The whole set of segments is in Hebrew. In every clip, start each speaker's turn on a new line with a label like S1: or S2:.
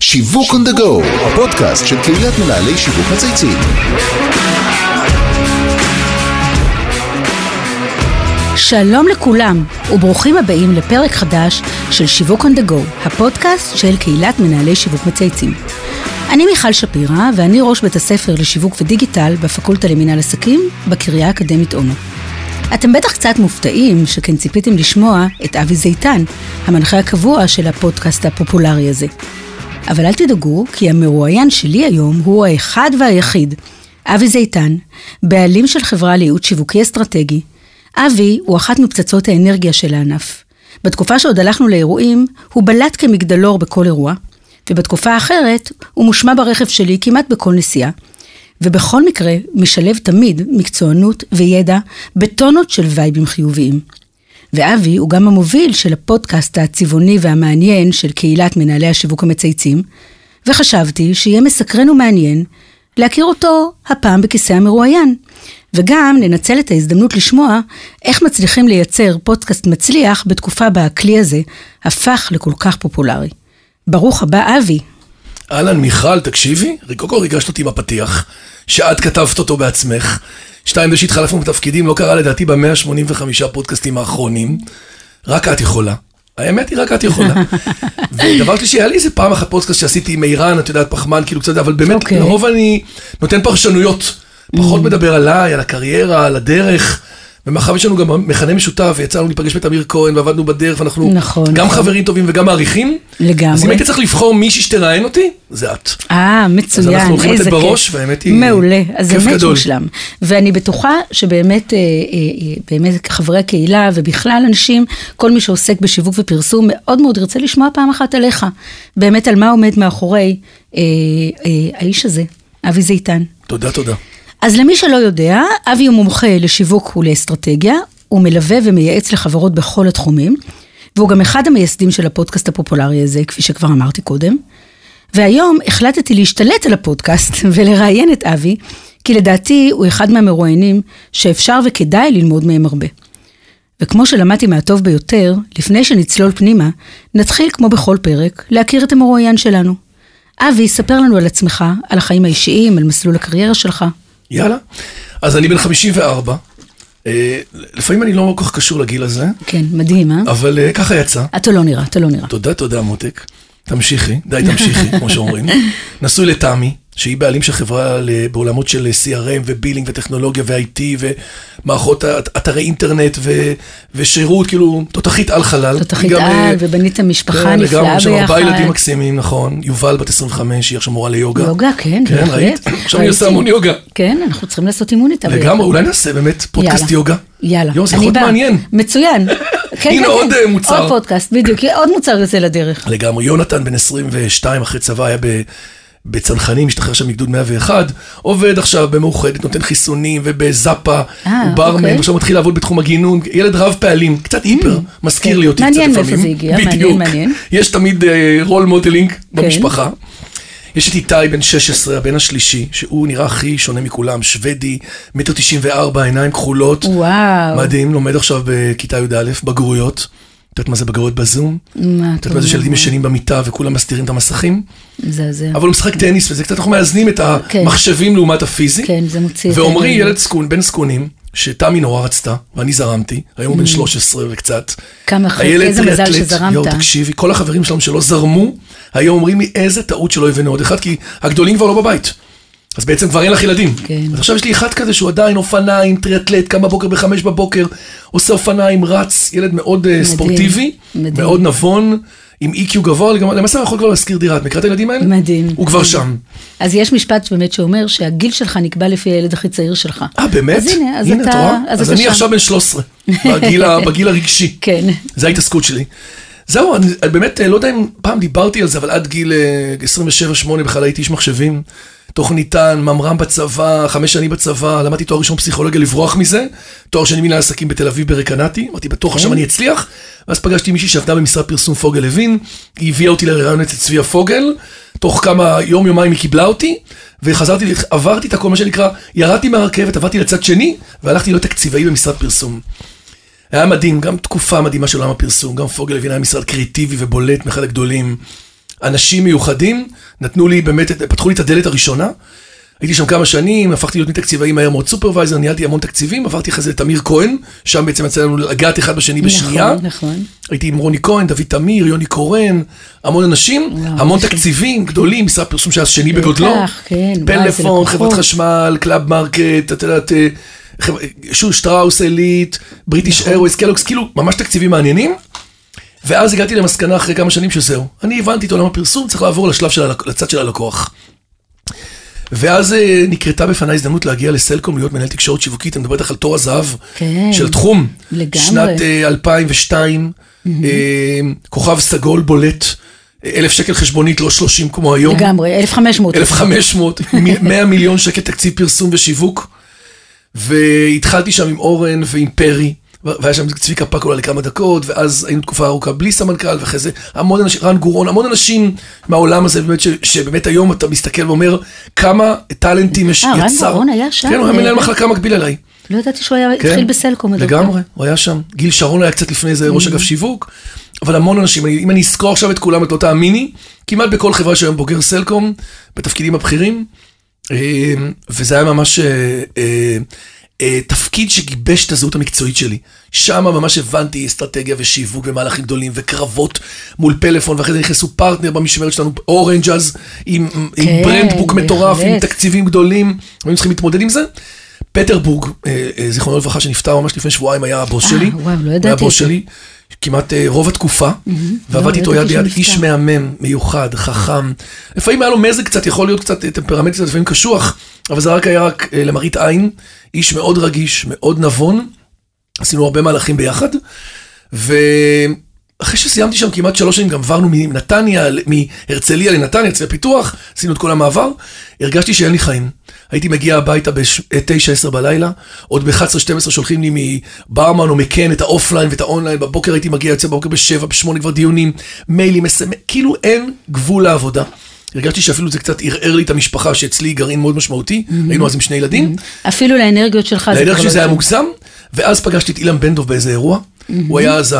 S1: שיווק on the go, הפודקאסט של קהילת מנהלי שיווק מצייצים.
S2: שלום לכולם, וברוכים הבאים לפרק חדש של שיווק on the go, הפודקאסט של קהילת מנהלי שיווק מצייצים. אני מיכל שפירא, ואני ראש בית הספר לשיווק ודיגיטל בפקולטה למינהל עסקים בקריה האקדמית אונו. אתם בטח קצת מופתעים, שכן ציפיתם לשמוע את אבי זיתן, המנחה הקבוע של הפודקאסט הפופולרי הזה. אבל אל תדאגו, כי המרואיין שלי היום הוא האחד והיחיד, אבי זיתן, בעלים של חברה לייעוץ שיווקי אסטרטגי. אבי הוא אחת מפצצות האנרגיה של הענף. בתקופה שעוד הלכנו לאירועים, הוא בלט כמגדלור בכל אירוע, ובתקופה האחרת, הוא מושמע ברכב שלי כמעט בכל נסיעה. ובכל מקרה, משלב תמיד מקצוענות וידע בטונות של וייבים חיוביים. ואבי הוא גם המוביל של הפודקאסט הצבעוני והמעניין של קהילת מנהלי השיווק המצייצים, וחשבתי שיהיה מסקרן ומעניין להכיר אותו הפעם בכיסא המרואיין, וגם ננצל את ההזדמנות לשמוע איך מצליחים לייצר פודקאסט מצליח בתקופה בה הכלי הזה הפך לכל כך פופולרי. ברוך הבא, אבי.
S3: אהלן, מיכל, תקשיבי, קודם כל ריגשת אותי בפתיח, שאת כתבת אותו בעצמך. שתיים, זה שהתחלפנו בתפקידים, לא קרה לדעתי ב-185 פודקאסטים האחרונים. רק את יכולה. האמת היא, רק את יכולה. ודבר שלישי, היה לי איזה פעם אחת פודקאסט שעשיתי עם איראן, את יודעת, פחמן, כאילו קצת, אבל באמת,
S2: אוקיי.
S3: לרוב אני נותן פרשנויות. פחות מדבר עליי, על הקריירה, על הדרך. ומאחר ויש לנו גם מכנה משותף, ויצא לנו להיפגש עם אמיר כהן, ועבדנו בדרך, ואנחנו
S2: נכון,
S3: גם
S2: נכון.
S3: חברים טובים וגם מעריכים.
S2: לגמרי.
S3: אז אם הייתי צריך לבחור מישהי שתראיין אותי, זה את.
S2: אה, מצוין,
S3: אז אנחנו הולכים
S2: איזה
S3: לתת
S2: כיף.
S3: בראש, והאמת היא-
S2: מעולה, אז
S3: כיף
S2: זה באמת. מושלם. ואני בטוחה שבאמת, אה, אה, אה, באמת חברי הקהילה ובכלל אנשים, כל מי שעוסק בשיווק ופרסום, מאוד מאוד ירצה לשמוע פעם אחת עליך. באמת על מה עומד מאחורי אה, אה, האיש הזה, אבי זיתן.
S3: תודה, תודה.
S2: אז למי שלא יודע, אבי הוא מומחה לשיווק ולאסטרטגיה, הוא מלווה ומייעץ לחברות בכל התחומים, והוא גם אחד המייסדים של הפודקאסט הפופולרי הזה, כפי שכבר אמרתי קודם. והיום החלטתי להשתלט על הפודקאסט ולראיין את אבי, כי לדעתי הוא אחד מהמרואיינים שאפשר וכדאי ללמוד מהם הרבה. וכמו שלמדתי מהטוב ביותר, לפני שנצלול פנימה, נתחיל כמו בכל פרק, להכיר את המרואיין שלנו. אבי, ספר לנו על עצמך, על החיים האישיים, על מסלול הקריירה שלך.
S3: יאללה. אז אני בן 54. אה, לפעמים אני לא כל כך קשור לגיל הזה,
S2: כן, מדהים, אה?
S3: אבל אה, ככה יצא.
S2: אתה לא נראה, אתה לא נראה.
S3: תודה, תודה, מותק. תמשיכי, די תמשיכי, כמו שאומרים. נשוי לתמי, שהיא בעלים של חברה בעולמות של CRM ובילינג וטכנולוגיה ו-IT ומערכות את- אתרי אינטרנט ו- ושירות, כאילו, תותחית על חלל.
S2: תותחית
S3: היא גם, אה,
S2: על, ובניתם משפחה
S3: כן,
S2: נפלאה
S3: לגמרי, יש לנו ארבעה
S2: ביחד.
S3: ילדים מקסימים, נכון. יובל בת 25, היא עכשיו מורה ליוגה.
S2: יוגה, כן,
S3: כן,
S2: בהחלט.
S3: ראית? עכשיו אני עושה. המון יוגה.
S2: כן, אנחנו צריכים לעשות אימון איתה. ביחד.
S3: לגמרי, אולי נעשה באמת פודקאסט. יוגה.
S2: יאללה.
S3: יואו, זה יכול להיות. מעניין.
S2: מצוין. כן,
S3: הנה
S2: כן,
S3: עוד,
S2: כן.
S3: אה, מוצר.
S2: עוד פודקאסט, בדיוק. עוד מוצר יוצא לדרך.
S3: לגמרי. יונתן, בן 22, אחרי צבא, היה ב... בצנחנים, השתחרר שם מגדוד 101, עובד עכשיו במאוחדת, נותן חיסונים ובזאפה,
S2: אה,
S3: הוא ברמן,
S2: אוקיי.
S3: עכשיו מתחיל לעבוד בתחום הגינון, ילד רב פעלים, קצת היפר, מזכיר
S2: כן.
S3: לי אותי קצת
S2: מעניין
S3: לפעמים.
S2: מאיפה זה הגיע, מעניין. מעניין.
S3: יש תמיד role modeling במשפחה. יש את איתי בן 16, הבן השלישי, שהוא נראה הכי שונה מכולם, שוודי, מטר 94, עיניים כחולות.
S2: וואו.
S3: מדהים, לומד עכשיו בכיתה י"א, בגרויות. את יודעת מה זה בגרויות בזום?
S2: מה
S3: את יודעת מה זה שילדים ישנים במיטה וכולם מסתירים את המסכים?
S2: מזעזע.
S3: אבל הוא משחק טניס וזה קצת, אנחנו מאזנים את
S2: כן.
S3: המחשבים לעומת הפיזי.
S2: כן, זה מוציא את.
S3: ילד זקון, בן זקונים, שתמי נורא רצתה, ואני זרמתי, היום הוא בן 13 וקצת.
S2: Mm. כמה ח-
S3: הילד
S2: איזה מזל שזרמת.
S3: יואו, תקשיבי, כל החברים שלנו שלא זרמו, היום אומרים לי איזה טעות שלא הבאנו עוד אחד, כי הגדולים כבר לא בבית. אז בעצם כבר אין לך ילדים.
S2: כן.
S3: אז עכשיו יש לי אחד כזה שהוא עדיין אופניים, טריאטלט, קם בבוקר בחמש בבוקר, עושה אופניים, רץ, ילד מאוד אה, ספורטיבי,
S2: מדהים.
S3: מאוד נבון, עם EQ גבוה, לגמרי- למעשה אני יכול כבר להשכיר דירה. את מכירה את הילדים האלה?
S2: מדהים.
S3: הוא כבר שם.
S2: אז יש משפט באמת שאומר שהגיל שלך נקבע לפי הילד הכי צעיר שלך.
S3: אה, באמת?
S2: אז הנה, אז
S3: הנה,
S2: אתה-
S3: את רואה?
S2: אז
S3: אז
S2: אתה
S3: אני. עכשיו בן 13, בגיל בגיל הרגשי.
S2: כן.
S3: זה ההתעסקות שלי. זהו, אני אני באמת אה, לא יודע אם פעם דיברתי על זה, אבל עד גיל אה, 27-8 בכלל הייתי איש מחשבים. תוכניתן, ממר"ם בצבא, חמש שנים בצבא, למדתי תואר ראשון פסיכולוגיה לברוח מזה, תואר שני מנהל עסקים בתל אביב ברקנטי, אמרתי בטוח עכשיו אני אצליח, ואז פגשתי מישהי שעבדה במשרד פרסום פוגל לוין, היא הביאה אותי לראיון אצל צביה פוגל, תוך כמה יום יומיים היא קיבלה אותי, וחזרתי, עברתי את הכל מה שנקרא, ירדתי מהרכבת, עברתי לצד שני, והלכתי להיות תקציבאי במשרד פרסום. היה מדהים, גם תקופה מדהימה של עולם הפרסום, גם פוגל הבין היה משרד קריאיטיבי ובולט, מאחד הגדולים. אנשים מיוחדים, נתנו לי באמת, פתחו לי את הדלת הראשונה. הייתי שם כמה שנים, הפכתי להיות מתקציבאי מהר מאוד supervisor, ניהלתי המון תקציבים, עברתי אחרי זה לתמיר כהן, שם בעצם יצא לנו לגעת אחד בשני בשנייה.
S2: נכון, נכון.
S3: הייתי עם רוני כהן, דוד תמיר, יוני קורן, המון אנשים,
S2: וואו,
S3: המון
S2: לי-
S3: תקציבים גדולים, משרד פרסום שהיה שני בגודלו.
S2: כן, וואי, איזה
S3: פלאפון. חברת חשמל, קלאב מרקט, את יודעת, שטראוס אליט, בריטיש
S2: נכון.
S3: איירווייס, קלוקס, כאילו, ממש תקציבים מעניינים. ואז הגעתי למסקנה אחרי כמה שנים שזהו. אני הבנתי את עולם הפרסום, צריך לעבור לשלב של הלק... לצד של הלקוח. ואז אה, נקרתה בפניי הזדמנות להגיע לסלקום, להיות מנהל תקשורת שיווקית, אני מדבר איתך על תור הזהב
S2: כן.
S3: של תחום.
S2: לגמרי.
S3: שנת אה, 2002, אה, כוכב סגול בולט, אלף שקל חשבונית, לא 30 כמו היום.
S2: לגמרי, 1,500.
S3: 1,500, מ- 100 מיליון שקל תקציב פרסום ושיווק. והתחלתי שם עם אורן ועם פרי, והיה שם צביקה פקולה לכמה דקות, ואז היינו תקופה ארוכה בלי סמנכ"ל, ואחרי זה המון אנשים, רן גורון, המון אנשים מהעולם הזה, באמת, ש, שבאמת היום אתה מסתכל ואומר, כמה טאלנטים יש,
S2: אה, רן
S3: יצר.
S2: גורון היה שם?
S3: כן, הוא היה מנהל
S2: אה,
S3: מחלקה מקביל אליי.
S2: לא ידעתי שהוא היה
S3: כן,
S2: התחיל בסלקום.
S3: לגמרי, הוא היה שם. גיל שרון היה קצת לפני זה. ראש אגף שיווק, אבל המון אנשים, אני- אם אני אזכור עכשיו את כולם, את לא תאמיני, כמעט בכל חברה יש היום בוגר סלקום, בתפקידים הבכירים, אה, וזה היה ממש אה, תפקיד שגיבש את הזהות המקצועית שלי. שם ממש הבנתי אסטרטגיה ושיווק ומהלכים גדולים וקרבות מול פלאפון, ואחרי זה נכנסו פרטנר במשמרת שלנו, אורנג' אז, עם, עם
S2: כן,
S3: brand book מטורף, עם. תקציבים גדולים, היינו צריכים להתמודד עם זה. פטרבורג, אה, אה, זיכרונו לברכה, שנפטר ממש לפני שבועיים, היה הבוס
S2: אה,
S3: שלי.
S2: וואו, לא
S3: היה
S2: ידעתי
S3: הבוס
S2: את זה.
S3: כמעט אה, רוב התקופה, ועבדתי
S2: לא
S3: איתו יד ביד, איש. מהמם, מיוחד, חכם. לפעמים היה לו מזג קצת, יכול להיות קצת אה, טמפרמנט קצת לפעמים קשוח, אבל זה רק היה רק אה, למראית עין, איש מאוד רגיש, מאוד נבון, עשינו הרבה מהלכים ביחד, ואחרי שסיימתי שם כמעט שלוש שנים, גם עברנו מנתניה, מהרצליה לנתניה, הרצליה פיתוח, עשינו את כל המעבר, הרגשתי שאין לי חיים. הייתי מגיע הביתה ב-9-10 בלילה, עוד ב-11-12 שולחים לי מבאומן או מקאן את ה offline ואת האונליין, בבוקר הייתי מגיע, יוצא בבוקר ב-7, ב-8 כבר דיונים, מיילים, SMS, כאילו אין גבול לעבודה. הרגשתי שאפילו זה קצת ערער לי את המשפחה, שאצלי גרעין מאוד משמעותי, היינו אז עם שני ילדים.
S2: אפילו לאנרגיות שלך זה כבר
S3: שלי
S2: לא
S3: זה היה
S2: טוב.
S3: מוגזם, ואז פגשתי את אילן בן דב באיזה אירוע. הוא היה אז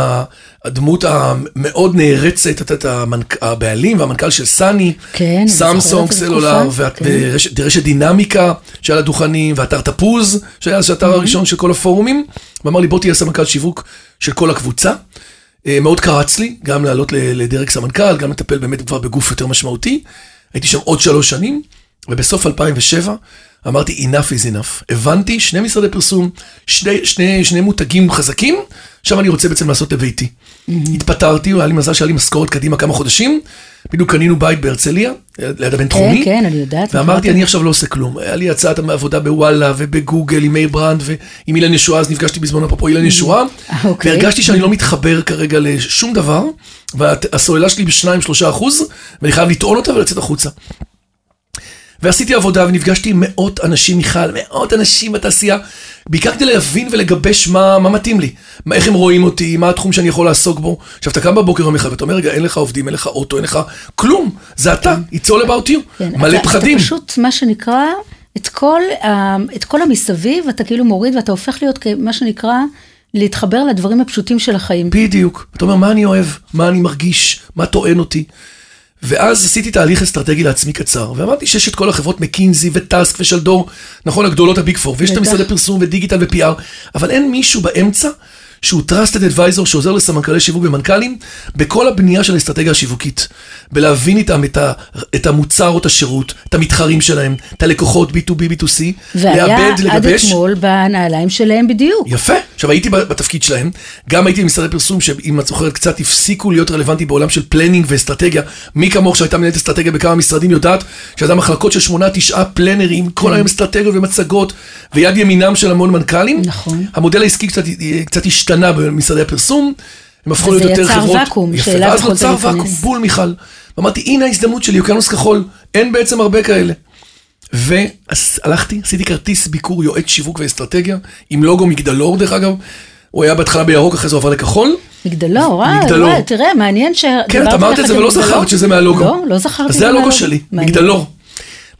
S3: הדמות המאוד נערצת, את המנכ- הבעלים והמנכ"ל של סאני,
S2: כן,
S3: סמסונג, סלולר,
S2: כן.
S3: ורשת רשת דינמיקה שהיה לדוכנים, ואתר תפוז, שהיה אז האתר הראשון של כל הפורומים, ואמר לי בוא תהיה סמנכ"ל שיווק של כל הקבוצה. אה, מאוד קרץ לי, גם לעלות לדרג סמנכ"ל, גם לטפל באמת כבר בגוף יותר משמעותי. הייתי שם עוד שלוש שנים, ובסוף 2007 אמרתי enough is enough. הבנתי, שני משרדי פרסום, שני, שני, שני מותגים חזקים, עכשיו אני רוצה בעצם לעשות לביתי. התפטרתי, היה לי מזל שהיה לי משכורת קדימה כמה חודשים, בדיוק קנינו בית בהרצליה, ליד הבינתחומי.
S2: כן, כן, אני יודעת.
S3: ואמרתי,
S2: מכרתי.
S3: אני עכשיו לא עושה כלום. היה לי הצעת עבודה בוואלה ובגוגל עם מאיר ברנד ועם אילן ישועה, אז נפגשתי בזמנו אפרופו אילן ישועה.
S2: אוקיי.
S3: והרגשתי שאני לא מתחבר כרגע לשום דבר, והסוללה שלי ב-2-3 אחוז, ואני חייב לטעון אותה ולצאת החוצה. ועשיתי עבודה ונפגשתי עם מאות אנשים, מיכל, מאות אנשים בתעשייה, בעיקר כדי להבין ולגבש מה, מה מתאים לי, מה, איך הם רואים אותי, מה התחום שאני יכול לעסוק בו. עכשיו, אתה קם בבוקר יום אחד ואתה אומר, רגע, אין לך עובדים, אין לך אוטו, אין לך כלום, זה אתה, it's all about you,
S2: כן,
S3: מלא
S2: אתה,
S3: פחדים.
S2: אתה פשוט, מה שנקרא, את כל, ה- את כל המסביב, אתה כאילו מוריד ואתה הופך להיות, מה שנקרא, להתחבר לדברים הפשוטים של החיים.
S3: בדיוק. אתה אומר, מה אני אוהב, מה אני מרגיש, מה טוען אותי. ואז עשיתי תהליך אסטרטגי לעצמי קצר, ואמרתי שיש את כל החברות מקינזי וטאסק ושלדור, נכון, הגדולות הביג פור, ויש את. המשרדי פרסום ודיגיטל ו-PR, אבל אין מישהו באמצע שהוא trusted advisor שעוזר לסמנכ"לי שיווק ומנכ"לים בכל הבנייה של האסטרטגיה השיווקית. להבין איתם את, ה, את המוצר או את השירות, את המתחרים שלהם, את הלקוחות B2B, B2C,
S2: והיה
S3: לעבד,
S2: עד
S3: לגבש.
S2: אתמול בנעליים שלהם בדיוק.
S3: יפה. עכשיו הייתי בתפקיד שלהם, גם הייתי במשרדי פרסום שאם את זוכרת קצת הפסיקו להיות רלוונטי בעולם של פלנינג ואסטרטגיה. מי כמוך שהייתה מנהלת אסטרטגיה בכמה משרדים יודעת שהייתה מחלקות של שמונה תשעה פלנרים, כל היום אסטרטגיות ומצגות, ויד ימינם של המון מנכ"לים.
S2: נכון.
S3: המודל העסקי קצת, קצת השתנה במשרדי הפרסום. הם הפכו
S2: וזה
S3: להיות יותר
S2: יצר
S3: חברות.
S2: ואקום
S3: יפה,
S2: שאליו
S3: ואז
S2: יכולת
S3: נוצר. ואקום, בול מיכל. ואמרתי, הנה ההזדמנות שלי, אוקיינוס כחול, אין בעצם הרבה כאלה. והלכתי, עשיתי כרטיס ביקור יועץ שיווק ואסטרטגיה, עם לוגו מגדלור דרך אגב, הוא היה בהתחלה בירוק, אחרי זה עבר לכחול.
S2: מגדלור, וואי,
S3: מגדלור.
S2: וואי, תראה, מעניין ש...
S3: כן, את אמרת את זה ולא זכרת שזה מהלוגו.
S2: לא, לא זכרתי.
S3: אז זה הלוגו. שלי. מגדלור.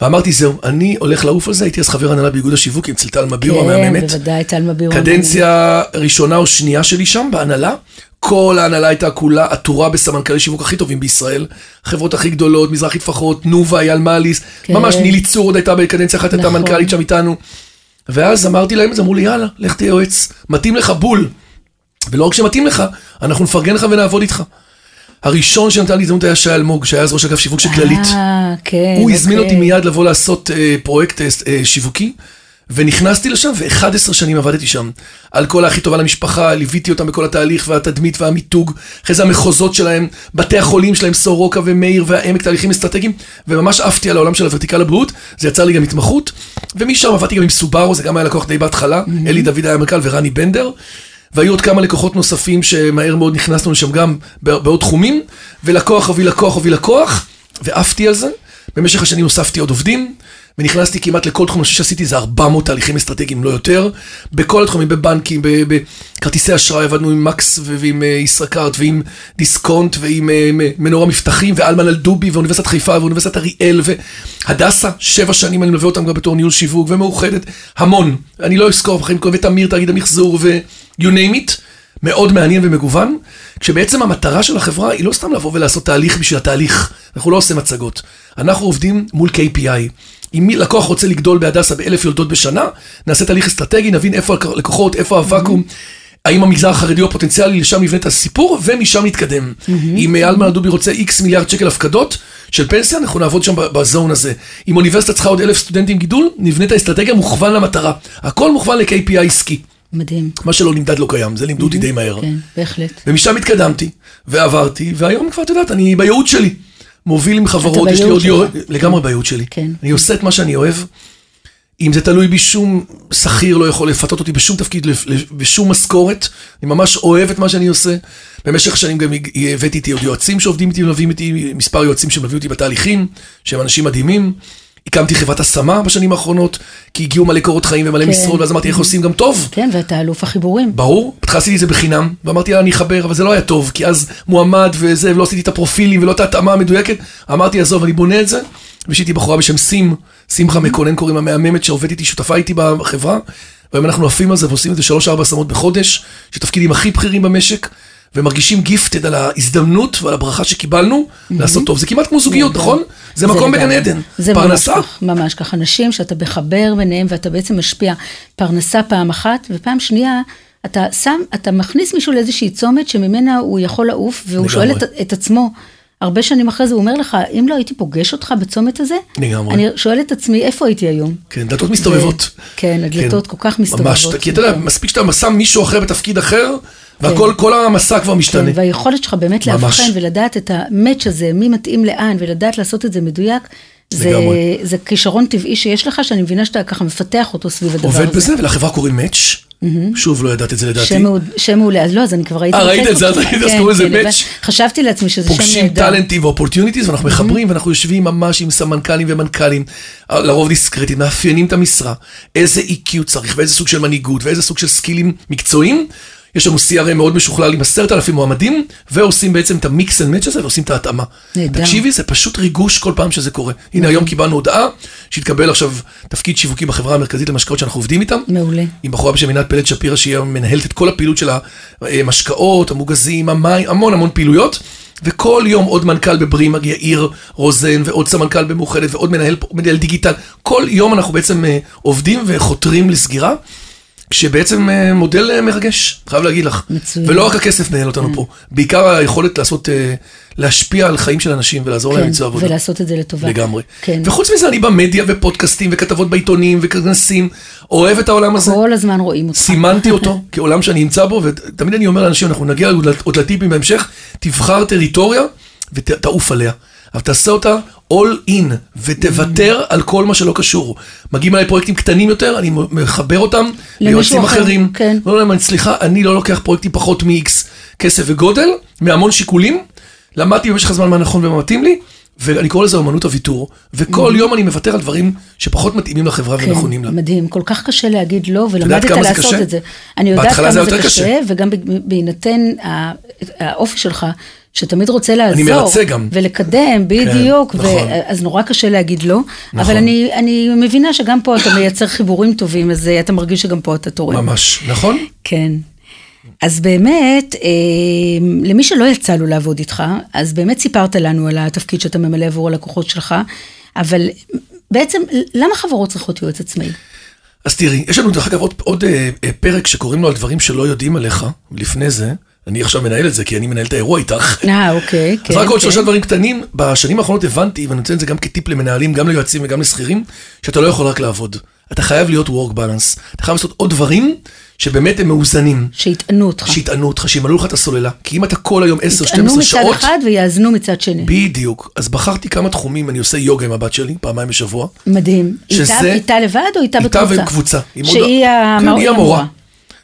S3: ואמרתי, זהו, אני הולך לעוף על זה, הייתי אז חבר הנהלה באיגוד השיווק אצל טל מבירו
S2: כן,
S3: המהממת.
S2: בוודאי, טל מבירו.
S3: קדנציה ראשונה או שנייה שלי שם, בהנהלה, כל ההנהלה הייתה כולה עטורה בסמנכ"לי שיווק הכי טובים בישראל. חברות הכי גדולות, מזרחי טפחות, תנובה, אייל מאליס,
S2: כן.
S3: ממש נילי צור עוד הייתה בקדנציה אחת, הייתה
S2: נכון.
S3: מנכ"לית שם איתנו. ואז אמרתי להם, אז אמרו לי, יאללה, לך תהיה יועץ, מתאים לך בול. ולא רק שמתאים לך, אנחנו נפרגן לך ונעבוד איתך. הראשון שנתן לי הזדמנות היה שי אלמוג, שהיה אז ראש אגף שיווק של כללית.
S2: אה, כן.
S3: הוא הזמין
S2: אוקיי.
S3: אותי מיד לבוא לעשות אה, פרויקט אה, אה, שיווקי, ונכנסתי לשם, ו-11 שנים עבדתי שם. על כל הכי טובה למשפחה, ליוויתי אותם בכל התהליך והתדמית והמיתוג, אחרי זה המחוזות שלהם, בתי החולים שלהם, סורוקה ומאיר והעמק, תהליכים אסטרטגיים, וממש עפתי על העולם של הוורטיקל הבריאות, זה יצר לי גם התמחות, ומשם עבדתי גם עם סובארו, זה גם היה לקוח די בהתחלה, אלי דוד היה המנכ"ל ורני בנדר. והיו עוד כמה לקוחות נוספים שמהר מאוד נכנסנו לשם גם בעוד תחומים, ולקוח הוביל לקוח הוביל לקוח, ועפתי על זה. במשך השנים הוספתי עוד עובדים, ונכנסתי כמעט לכל תחום, אני חושב שעשיתי איזה 400 תהליכים אסטרטגיים, לא יותר, בכל התחומים, בבנקים, בכרטיסי אשראי, עבדנו עם מקס ועם אה, ישראכרט, ועם דיסקונט, ועם אה, מנורה מבטחים, ואלמן אלדובי, ואוניברסיטת חיפה, ואוניברסיטת אריאל, והדסה, שבע שנים אני מלווה אותם גם בתור ניהול שיווק, ומאוחדת, המון. אני לא אזכור, בחיים קרובים, ותמיר, תאגיד המחזור, ו-you name it. מאוד מעניין ומגוון, כשבעצם המטרה של החברה היא לא סתם לבוא ולעשות תהליך בשביל התהליך, אנחנו לא עושים מצגות. אנחנו עובדים מול KPI. אם מי- לקוח רוצה לגדול בהדסה באלף יולדות בשנה, נעשה תהליך אסטרטגי, נבין איפה הלקוחות, איפה הוואקום. האם המגזר החרדי הוא הפוטנציאלי, לשם נבנה את הסיפור, ומשם נתקדם. אם אלמן דובי רוצה איקס מיליארד שקל הפקדות של פנסיה, אנחנו נעבוד שם בזון הזה. אם אוניברסיטה צריכה עוד אלף סטודנטים גידול, נבנה את האסטרטגיה מוכוון למטרה. הכל מוכוון ל-KPI עסקי.
S2: מדהים.
S3: מה שלא נמדד לא קיים, זה לימדו אותי די מהר.
S2: כן, בהחלט.
S3: ומשם התקדמתי, ועברתי, והיום כבר, את יודעת, אני בייעוד שלי. מוביל עם חברות, יש לי עוד
S2: שלך.
S3: לגמרי בייעוד שלי.
S2: כן.
S3: אני עושה את מה שאני אוהב. אם זה תלוי בי, שום שכיר לא יכול לפתות אותי בשום תפקיד, בשום משכורת. אני ממש אוהב את מה שאני עושה. במשך שנים גם הבאתי איתי עוד יועצים שעובדים איתי ומלווים איתי, מספר יועצים שמלווים אותי בתהליכים, שהם אנשים מדהימים. הקמתי חברת השמה בשנים האחרונות, כי הגיעו מלא קורות חיים ומלא
S2: כן.
S3: משרות, ואז אמרתי איך עושים גם טוב.
S2: כן, ואתה אלוף החיבורים.
S3: ברור, התחלתי את זה בחינם, ואמרתי אני אחבר, אבל זה לא היה טוב, כי אז מועמד וזה, ולא עשיתי את הפרופילים ולא את ההתאמה המדויקת. אמרתי, עזוב, אני בונה את זה, ויש איתי בחורה בשם סים, שמחה מקונן קוראים לה מהממת, שעובדת איתי, שותפה איתי בחברה, והיום אנחנו עפים על זה ועושים את זה שלוש-ארבע השמות בחודש, שתפקידים הכי בכירים במשק, ומרגישים גיפטד על ההזדמנות ועל הברכה שקיבלנו לעשות טוב. זה כמעט כמו זוגיות, נכון? זה מקום בגן. עדן.
S2: זה
S3: פרנסה.
S2: ממש כך, כך. אנשים שאתה מחבר ביניהם ואתה בעצם משפיע פרנסה פעם אחת, ופעם שנייה, אתה שם, אתה מכניס מישהו לאיזושהי צומת שממנה הוא יכול לעוף, והוא. שואל את, את עצמו, הרבה שנים אחרי זה, הוא אומר לך, אם לא הייתי פוגש אותך בצומת הזה,
S3: לגמרי.
S2: אני שואל את עצמי, איפה הייתי היום?
S3: כן, דלתות מסתובבות.
S2: כן, הדלתות כל כך מסתובבות.
S3: ממש, כי אתה יודע, מספיק שאתה שם מישהו אחר בתפקיד אחר, והכל, כל המסע כבר
S2: כן,
S3: משתנה.
S2: והיכולת שלך באמת
S3: ממש.
S2: לאבחן ולדעת את ה match הזה, מי מתאים לאן, ולדעת לעשות את זה מדויק, זה,
S3: לגמרי.
S2: זה כישרון טבעי שיש לך, שאני מבינה שאתה ככה מפתח אותו סביב הדבר הזה.
S3: עובד בזה, ולחברה קוראים match. שוב, לא ידעת את זה לדעתי.
S2: שם שם מעולה, אז לא, אז אני כבר ראיתי
S3: אה, ראית את זה, אז. ראית, אז
S2: כן,
S3: קוראים לזה
S2: כן,
S3: match.
S2: הבנתי. חשבתי לעצמי שזה שם
S3: פוגשים
S2: נהדר.
S3: טאלנטים ו opportunities, ואנחנו מחברים, ואנחנו יושבים ממש עם סמנכ"לים ומנכ"לים, לרוב דיסקרטית, מאפיינים את המשרה, איזה EQ צריך, ואיזה סוג של מנהיגות, ואיזה סוג של סקילים מקצועיים. יש לנו CRM מאוד משוכלל עם עשרת אלפים מועמדים, ועושים בעצם את ה mix and match הזה, ועושים את ההתאמה.
S2: נהדר.
S3: תקשיבי, זה פשוט ריגוש כל פעם שזה קורה. הנה, היום קיבלנו הודעה שהתקבל עכשיו תפקיד שיווקי בחברה המרכזית למשקאות שאנחנו עובדים איתם.
S2: מעולה.
S3: עם בחורה בשם עינת פלד שפירא, שהיא מנהלת את כל הפעילות של המשקאות, המוגזים, המים, המון המון פעילויות. וכל יום עוד מנכ"ל בפרימה, יאיר רוזן, ועוד סמנכ"ל במאוחדת, ועוד מנהל, מנהל דיגיטל. כל יום אנחנו בעצם אה, עובדים וחותרים לסגירה, כשבעצם אה, מודל אה, מרגש, חייב להגיד לך.
S2: מצוין.
S3: ולא רק הכסף מנהל אותנו פה, בעיקר היכולת לעשות, אה, להשפיע על חיים של אנשים ולעזור להם
S2: כן,
S3: למצוא עבודה.
S2: ולעשות את זה לטובה.
S3: לגמרי.
S2: כן.
S3: וחוץ מזה, אני במדיה ופודקאסטים וכתבות בעיתונים וכנסים, אוהב את העולם הזה.
S2: כל הזמן רואים אותך.
S3: סימנתי אותו כעולם שאני נמצא בו, ותמיד אני אומר לאנשים, אנחנו נגיע עוד לטיפים בהמשך, תבחר טריטוריה ותעוף עליה. אבל תעשה אותה all in, ותוותר על כל מה שלא קשור. מגיעים אליי פרויקטים קטנים יותר, אני מחבר אותם ליועצים
S2: אחר,
S3: אחרים.
S2: כן.
S3: אומר להם, סליחה, אני לא לוקח פרויקטים פחות מ-X כסף וגודל, מהמון שיקולים. למדתי במשך הזמן מה נכון ומה מתאים לי, ואני קורא לזה אמנות הוויתור, וכל יום אני מוותר על דברים שפחות מתאימים לחברה
S2: כן,
S3: ונכונים לה.
S2: מדהים, כל כך קשה להגיד לא, ולמדת לעשות
S3: קשה?
S2: את זה. אני יודעת כמה
S3: זה
S2: זה קשה,
S3: קשה.
S2: וגם בהינתן האופי שלך, שתמיד רוצה לעזור.
S3: מרצה גם.
S2: ולקדם, בדיוק.
S3: נכון.
S2: ו- אז נורא קשה להגיד לא.
S3: נכון.
S2: אבל אני, אני מבינה שגם פה אתה מייצר חיבורים טובים, אז אה, אתה מרגיש שגם פה אתה תורם.
S3: ממש, נכון?
S2: כן. אז באמת, אה, למי שלא יצא לו לעבוד איתך, אז באמת סיפרת לנו על התפקיד שאתה ממלא עבור הלקוחות שלך, אבל בעצם, למה חברות צריכות יועץ עצמאי?
S3: אז תראי, יש לנו דרך אגב עוד, עוד אה, אה, פרק שקוראים לו על דברים שלא יודעים עליך, לפני זה, אני עכשיו מנהל את זה, כי אני מנהל את האירוע איתך.
S2: אה, אוקיי, כן.
S3: אז רק עוד
S2: כן.
S3: שלושה דברים קטנים, בשנים האחרונות הבנתי, ואני נותן את זה גם כטיפ למנהלים, גם ליועצים וגם לשכירים, שאתה לא יכול רק לעבוד. אתה חייב להיות work balance. אתה חייב לעשות עוד דברים שבאמת הם מאוזנים.
S2: שיטענו אותך.
S3: שיטענו אותך, שימלאו לך את הסוללה. כי אם אתה כל היום 10-12
S2: יטענו מצד
S3: שעות...
S2: אחד ויאזנו מצד שני.
S3: בדיוק. אז בחרתי כמה תחומים, אני עושה יוגה עם הבת שלי, פעמיים בשבוע.
S2: מדהים. איתה-
S3: שזה-
S2: איתה לבד או איתה
S3: איתה
S2: בקבוצה?
S3: וקבוצה. עם עוד-
S2: שהיא
S3: כן,
S2: המורה.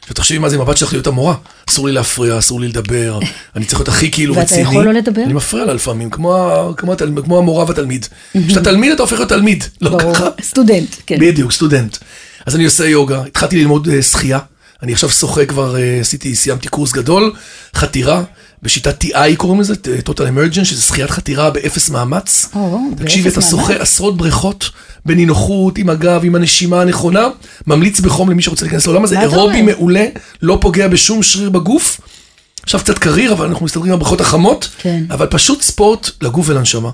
S3: עכשיו תחשבי מה זה הבת שלך להיות המורה. אסור לי להפריע, אסור לי לדבר, אני צריך להיות הכי כאילו
S2: ואתה
S3: רציני.
S2: יכול לא לדבר?
S3: אני מפריע לה לפעמים, כמו כמו התל- כמו המורה והתלמיד. כשאתה תלמיד אתה הופך להיות תלמיד, לא
S2: ברור.
S3: ככה.
S2: סטודנט, כן.
S3: בדיוק, סטודנט. אז אני עושה יוגה, התחלתי ללמוד אה, שחייה, אני עכשיו שוחה כבר, אה, עשיתי, סיימתי קורס גדול, חתירה, בשיטת TI קוראים לזה, total immersion, שזה שחיית חתירה באפס מאמץ.
S2: או,
S3: תקשיבי,
S2: באפס
S3: אתה שוחה. עשרות בריכות, בנינוחות, עם הגב, עם הנשימה הנכונה, ממליץ בחום למי שרוצה להיכנס לעולם הזה, אירובי? מעולה, לא פוגע בשום שריר בגוף. עכשיו קצת קריר, אבל אנחנו מסתדרים עם הבריכות החמות,
S2: כן.
S3: אבל פשוט ספורט לגוף ולנשמה.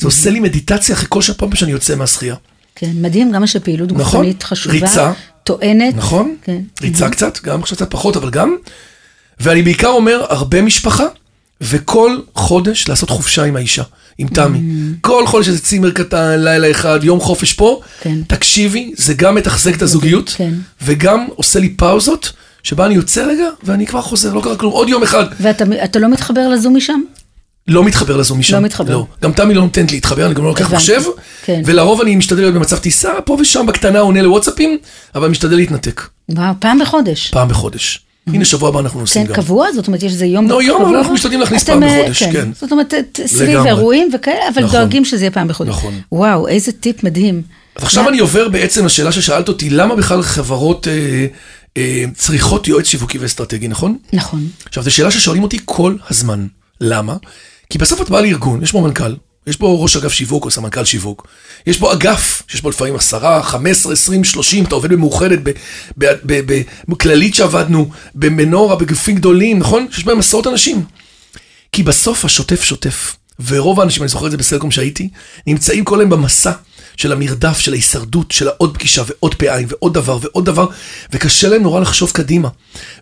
S3: זה עושה לי מדיטציה אחרי כל פעם שאני יוצא מהשחייה.
S2: כן, מדהים גם שפעילות
S3: נכון.
S2: גופנית חשובה.
S3: ריצה.
S2: טוענת.
S3: נכון?
S2: כן.
S3: ריצה קצת, גם עכשיו קצת פחות, אבל גם. ואני בעיקר אומר, הרבה משפחה, וכל חודש לעשות חופשה עם האישה, עם תמי. כל חודש איזה צימר קטן, לילה אחד, יום חופש פה.
S2: כן.
S3: תקשיבי, זה גם מתחזק את הזוגיות,
S2: כן.
S3: וגם עושה לי פאוזות, שבה אני יוצא רגע, ואני כבר חוזר, לא קרה כלום. עוד יום אחד,
S2: ואתה אתה לא מתחבר לזום משם?
S3: לא מתחבר לזום משם.
S2: לא מתחבר.
S3: לא. גם תמי לא נותנת להתחבר, אני גם לא לוקח. מחשב.
S2: כן.
S3: ולרוב אני משתדל להיות במצב טיסה, פה ושם בקטנה עונה לוואטסאפים, אבל משתדל להתנתק.
S2: וואו, פעם בחודש.
S3: פעם בחודש. הנה, שבוע הבא אנחנו נוסעים
S2: כן,
S3: גם.
S2: קבוע? זאת אומרת, יש איזה יום
S3: לא, יום, אנחנו משתדלים להכניס פעם
S2: אה,
S3: בחודש, כן.
S2: זאת אומרת, את- סביב. אירועים וכאלה, אבל
S3: נכון.
S2: דואגים שזה יהיה פעם בחודש.
S3: נכון.
S2: וואו, איזה טיפ מדהים.
S3: אז עכשיו אני עובר בעצם לשאלה ששאלת אותי, למה בכלל חברות אה, אה, צריכות יועץ שיווקי ואסטרטגי, נכון?
S2: נכון.
S3: עכשיו, זו שאלה ששואלים אותי כל הזמן. למה? כי בסוף את באה לארגון, יש בו מנכ"ל, יש בו ראש אגף שיווק או סמנכ"ל שיווק, יש בו אגף, שיש בו לפעמים עשרה, חמש עשרה, עשרים, שלושים, אתה עובד במאוחדת, בכללית שעבדנו, במנורה, בגופים גדולים, נכון? שיש בהם עשרות אנשים. כי בסוף השוטף שוטף, ורוב האנשים, אני זוכר את זה בסלקום שהייתי, נמצאים כל היום במסע של המרדף, של ההישרדות, של העוד פגישה ועוד פעיים ועוד דבר ועוד דבר, וקשה להם נורא לחשוב קדימה.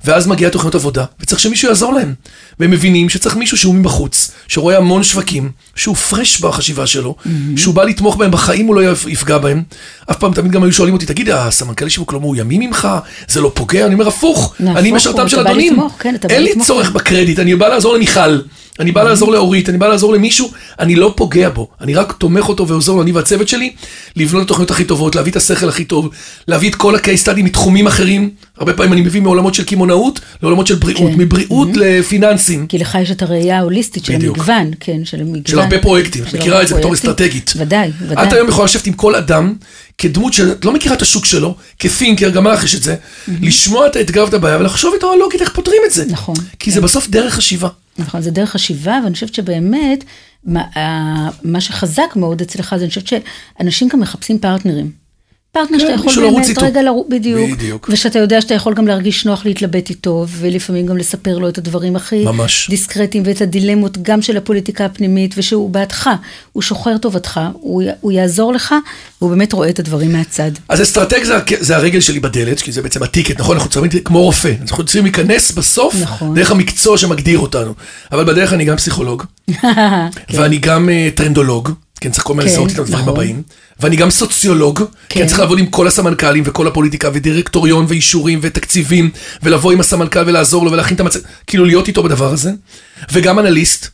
S3: ואז מגיעה תוכניות עבודה, וצריך שמישהו יעזור להם. והם מבינים שצריך מישהו שהוא מבחוץ, שרואה המון שווקים, שהוא פרש בחשיבה שלו, שהוא בא לתמוך בהם, בחיים הוא לא יפ- יפגע בהם. אף פעם תמיד גם היו שואלים אותי, תגיד, הסמנכ"לי שיווק לא מאוימים ממך? זה לא פוגע? אני אומר, הפוך,
S2: נהפוך
S3: אני משרתם של אדונים.
S2: כן,
S3: אין לי צורך. בקרדיט, אני בא לעזור למיכל, אני בא לעזור לאורית, אני בא לעזור למישהו, אני לא פוגע בו, אני רק תומך אותו ועוזר לו, אני והצוות שלי, לבנות את התוכניות הכי טובות, להביא את השכל הכי טוב, להביא את כל ה-case study מתחומים אחרים, הרבה פעמים אני מביא מעולמות של קמעונאות לעולמות של בריאות,
S2: כן.
S3: מבריאות לפיננסים.
S2: כי לך יש את הראייה ההוליסטית של
S3: בדיוק.
S2: המגוון, כן, של המגוון.
S3: של הרבה פרויקטים, את מכירה את זה בתור. אסטרטגית.
S2: ודאי, ודאי.
S3: את היום יכולה לשבת עם כל אדם, כדמות שאת לא מכירה את השוק שלו, כפינקר, גם לך יש את זה, לשמוע את האתגר ואת הבעיה ולחשוב איתו הלוגית איך פותרים את זה.
S2: נכון.
S3: כי זה בסוף דרך חשיבה.
S2: נכון, זה דרך חשיבה, ואני חושבת שבאמת, מה, ה- מה שחזק מאוד אצלך, זה אני חושבת שאנשים גם מחפשים פרטנרים. פרטנר שאתה יכול באמת. רגע לרוץ, בדיוק.
S3: בדיוק.
S2: ושאתה יודע שאתה יכול גם להרגיש נוח להתלבט איתו, ולפעמים גם לספר לו את הדברים הכי
S3: ממש.
S2: דיסקרטיים, ואת הדילמות גם של הפוליטיקה הפנימית, ושהוא בעדך, הוא שוחר טובתך, הוא, הוא יעזור לך, והוא באמת רואה את הדברים מהצד.
S3: אז אסטרטג זה, זה הרגל שלי בדלת, כי זה בעצם ה ticket, נכון? אנחנו צריכים כמו רופא, אנחנו צריכים להיכנס בסוף,
S2: נכון.
S3: דרך המקצוע שמגדיר אותנו. אבל בדרך אני גם פסיכולוג, ואני גם אה, טרנדולוג, כן, צריך כל מיני
S2: כן,
S3: לזהות את הדברים
S2: נכון.
S3: הבאים, ואני גם סוציולוג, כן,
S2: כן.
S3: צריך לעבוד עם כל הסמנכ"לים וכל הפוליטיקה ודירקטוריון ואישורים ותקציבים, ולבוא עם הסמנכ"ל ולעזור לו ולהכין את המצב, כאילו להיות איתו בדבר הזה, וגם אנליסט.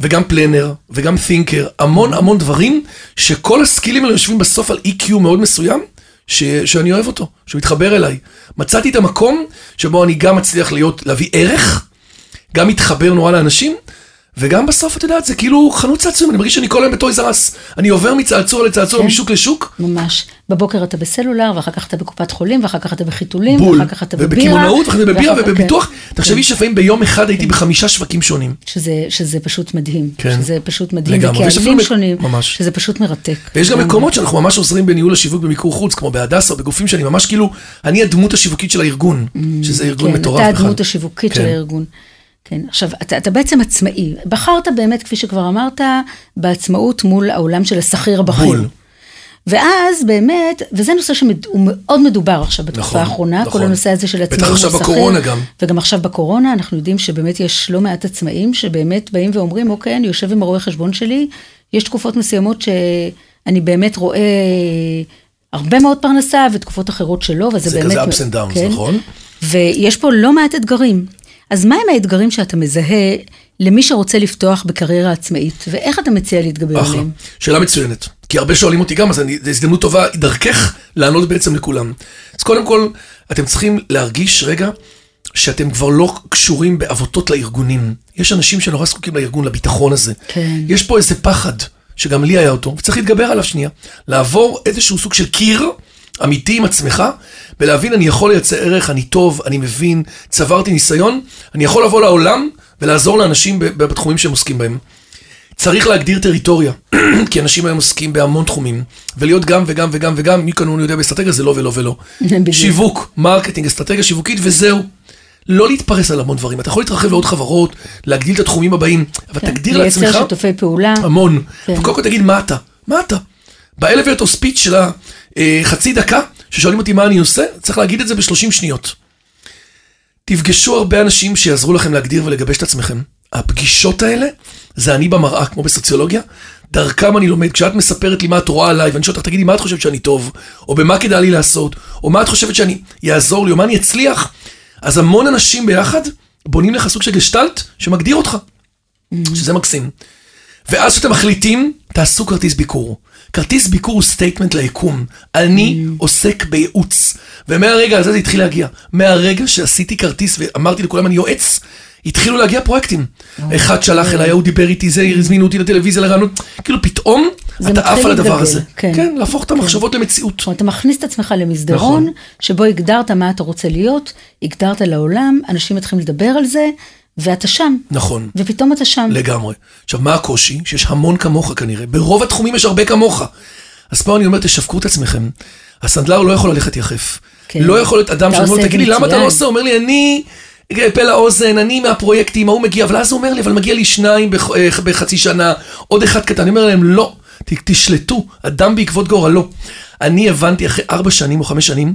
S3: וגם פלנר, וגם תינקר, המון המון דברים, שכל הסקילים האלה יושבים בסוף על EQ מאוד מסוים, ש, שאני אוהב אותו, שהוא מתחבר אליי. מצאתי את המקום שבו אני גם מצליח להיות, להביא ערך, גם מתחבר נורא לאנשים, וגם בסוף, את יודעת, זה כאילו חנות צעצועים, אני מרגיש שאני כל היום בטויז ארס. אני עובר מצעצוע לצעצוע,
S2: כן.
S3: משוק לשוק,
S2: ממש. בבוקר אתה בסלולר, ואחר כך אתה בקופת חולים, ואחר כך אתה בחיתולים,
S3: בול.
S2: ואחר כך אתה בבירה.
S3: ובקמעונאות, בבירה
S2: ואחר כך-
S3: ובביטוח.
S2: כן.
S3: תחשבי שלפעמים ביום אחד הייתי בחמישה שווקים שונים.
S2: שזה, שזה פשוט מדהים.
S3: כן.
S2: שזה פשוט מדהים.
S3: לגמרי.
S2: וקהלים שונים.
S3: ממש.
S2: שזה פשוט מרתק.
S3: ויש גם. מקומות שאנחנו ממש עוזרים בניהול השיווק במיקור חוץ, כמו בהדסה, או בגופים שאני ממש כאילו, אני הדמות השיווקית של הארגון, שזה ארגון
S2: כן,
S3: מטורף
S2: אתה
S3: בכלל.
S2: הדמות השיווקית
S3: כן.
S2: של הארגון. כן, עכשיו, אתה, אתה בעצם עצמאי. בחרת באמת, כפי שכבר אמרת, בעצמאות מול העולם של השכיר הבכיר.
S3: בול.
S2: ואז באמת, וזה נושא שהוא מאוד מדובר עכשיו בתקופה
S3: נכון,
S2: האחרונה,
S3: נכון.
S2: כל הנושא הזה של
S3: בטח
S2: עצמאים
S3: עכשיו
S2: מול
S3: בקורונה
S2: שכיר.
S3: גם.
S2: וגם עכשיו בקורונה, אנחנו יודעים שבאמת יש לא מעט עצמאים שבאמת באים ואומרים, אוקיי, אני יושב עם הרואה חשבון שלי, יש תקופות מסוימות שאני באמת רואה הרבה מאוד פרנסה, ותקופות אחרות שלא, וזה
S3: זה
S2: באמת...
S3: כזה ups and downs, נכון?
S2: ויש פה לא מעט אתגרים. אז מהם האתגרים שאתה מזהה למי שרוצה לפתוח בקריירה עצמאית, ואיך אתה מציע להתגבר
S3: אחלה.
S2: עליהם?
S3: שאלה מצוינת. כי הרבה שואלים אותי גם, אז זו הזדמנות טובה דרכך לענות בעצם לכולם. אז קודם כל, אתם צריכים להרגיש רגע שאתם כבר לא קשורים בעבותות לארגונים. יש אנשים שנורא זקוקים לארגון, לביטחון הזה.
S2: כן.
S3: יש פה איזה פחד, שגם לי היה אותו, וצריך להתגבר עליו שנייה. לעבור איזשהו סוג של קיר אמיתי עם עצמך, ולהבין, אני יכול לייצר ערך, אני טוב, אני מבין, צברתי ניסיון, אני יכול לבוא לעולם ולעזור לאנשים בתחומים שהם עוסקים בהם. צריך להגדיר טריטוריה, כי אנשים היום עוסקים בהמון תחומים, ולהיות גם וגם וגם וגם, מי כמוך יודע באסטרטגיה זה לא ולא ולא. שיווק, marketing, אסטרטגיה שיווקית וזהו. לא להתפרס על המון דברים, אתה יכול להתרחב לעוד חברות, להגדיל את התחומים הבאים, אבל תגדיר לעצמך
S2: לייצר שיתופי פעולה.
S3: המון.
S2: כן.
S3: וקודם כל תגיד מה אתה, מה אתה. באלוויטור ספיץ' של החצי דקה, ששואלים אותי מה אני עושה, צריך להגיד את זה ב-30 שניות. תפגשו הרבה אנשים שיעזרו לכם להגדיר ולגבש את עצמכם. הפגישות האלה, זה אני במראה, כמו בסוציולוגיה, דרכם אני לומד. כשאת מספרת לי מה את רואה עליי, ואני שואל אותך, תגידי, מה את חושבת שאני טוב? או במה כדאי לי לעשות? או מה את חושבת שאני יעזור לי? או מה אני אצליח? אז המון אנשים ביחד בונים לך סוג של גשטלט שמגדיר אותך, שזה מקסים. ואז כשאתם מחליטים, תעשו כרטיס ביקור. כרטיס ביקור הוא statement ליקום. אני עוסק בייעוץ. ומהרגע הזה זה התחיל להגיע. מהרגע שעשיתי כרטיס ואמרתי לכולם אני יועץ, התחילו להגיע פרויקטים. אחד שלח אליי, הוא דיבר איתי, זה, הזמינו אותי לטלוויזיה לראיונות. כאילו פתאום אתה עף על הדבר הזה.
S2: כן.
S3: כן, להפוך את המחשבות למציאות.
S2: אתה מכניס את עצמך למסדרון,
S3: נכון.
S2: שבו הגדרת מה אתה רוצה להיות, הגדרת לעולם, אנשים מתחילים לדבר על זה, ואתה שם.
S3: נכון.
S2: ופתאום אתה שם.
S3: לגמרי. עכשיו, מה הקושי? שיש המון כמוך כנראה. ברוב התחומים יש הרבה כמוך. אז פה אני אומר, תשווקו את עצמכם. הסנדלר לא יכול ללכת יחף.
S2: כן.
S3: לא יכול להיות אדם שאומר, תגיד לי, למה אתה לא
S2: מצוין."
S3: עושה? אומר לי, אני פה לאוזן, אני מהפרויקטים, ההוא מגיע, אבל אז הוא אומר לי, אבל מגיע לי שניים בח- אה, בחצי שנה, עוד אחד קטן. אני אומר להם, לא, ת- תשמעו, אדם בעקבות גורלו. אני הבנתי אחרי ארבע שנים או חמש שנים,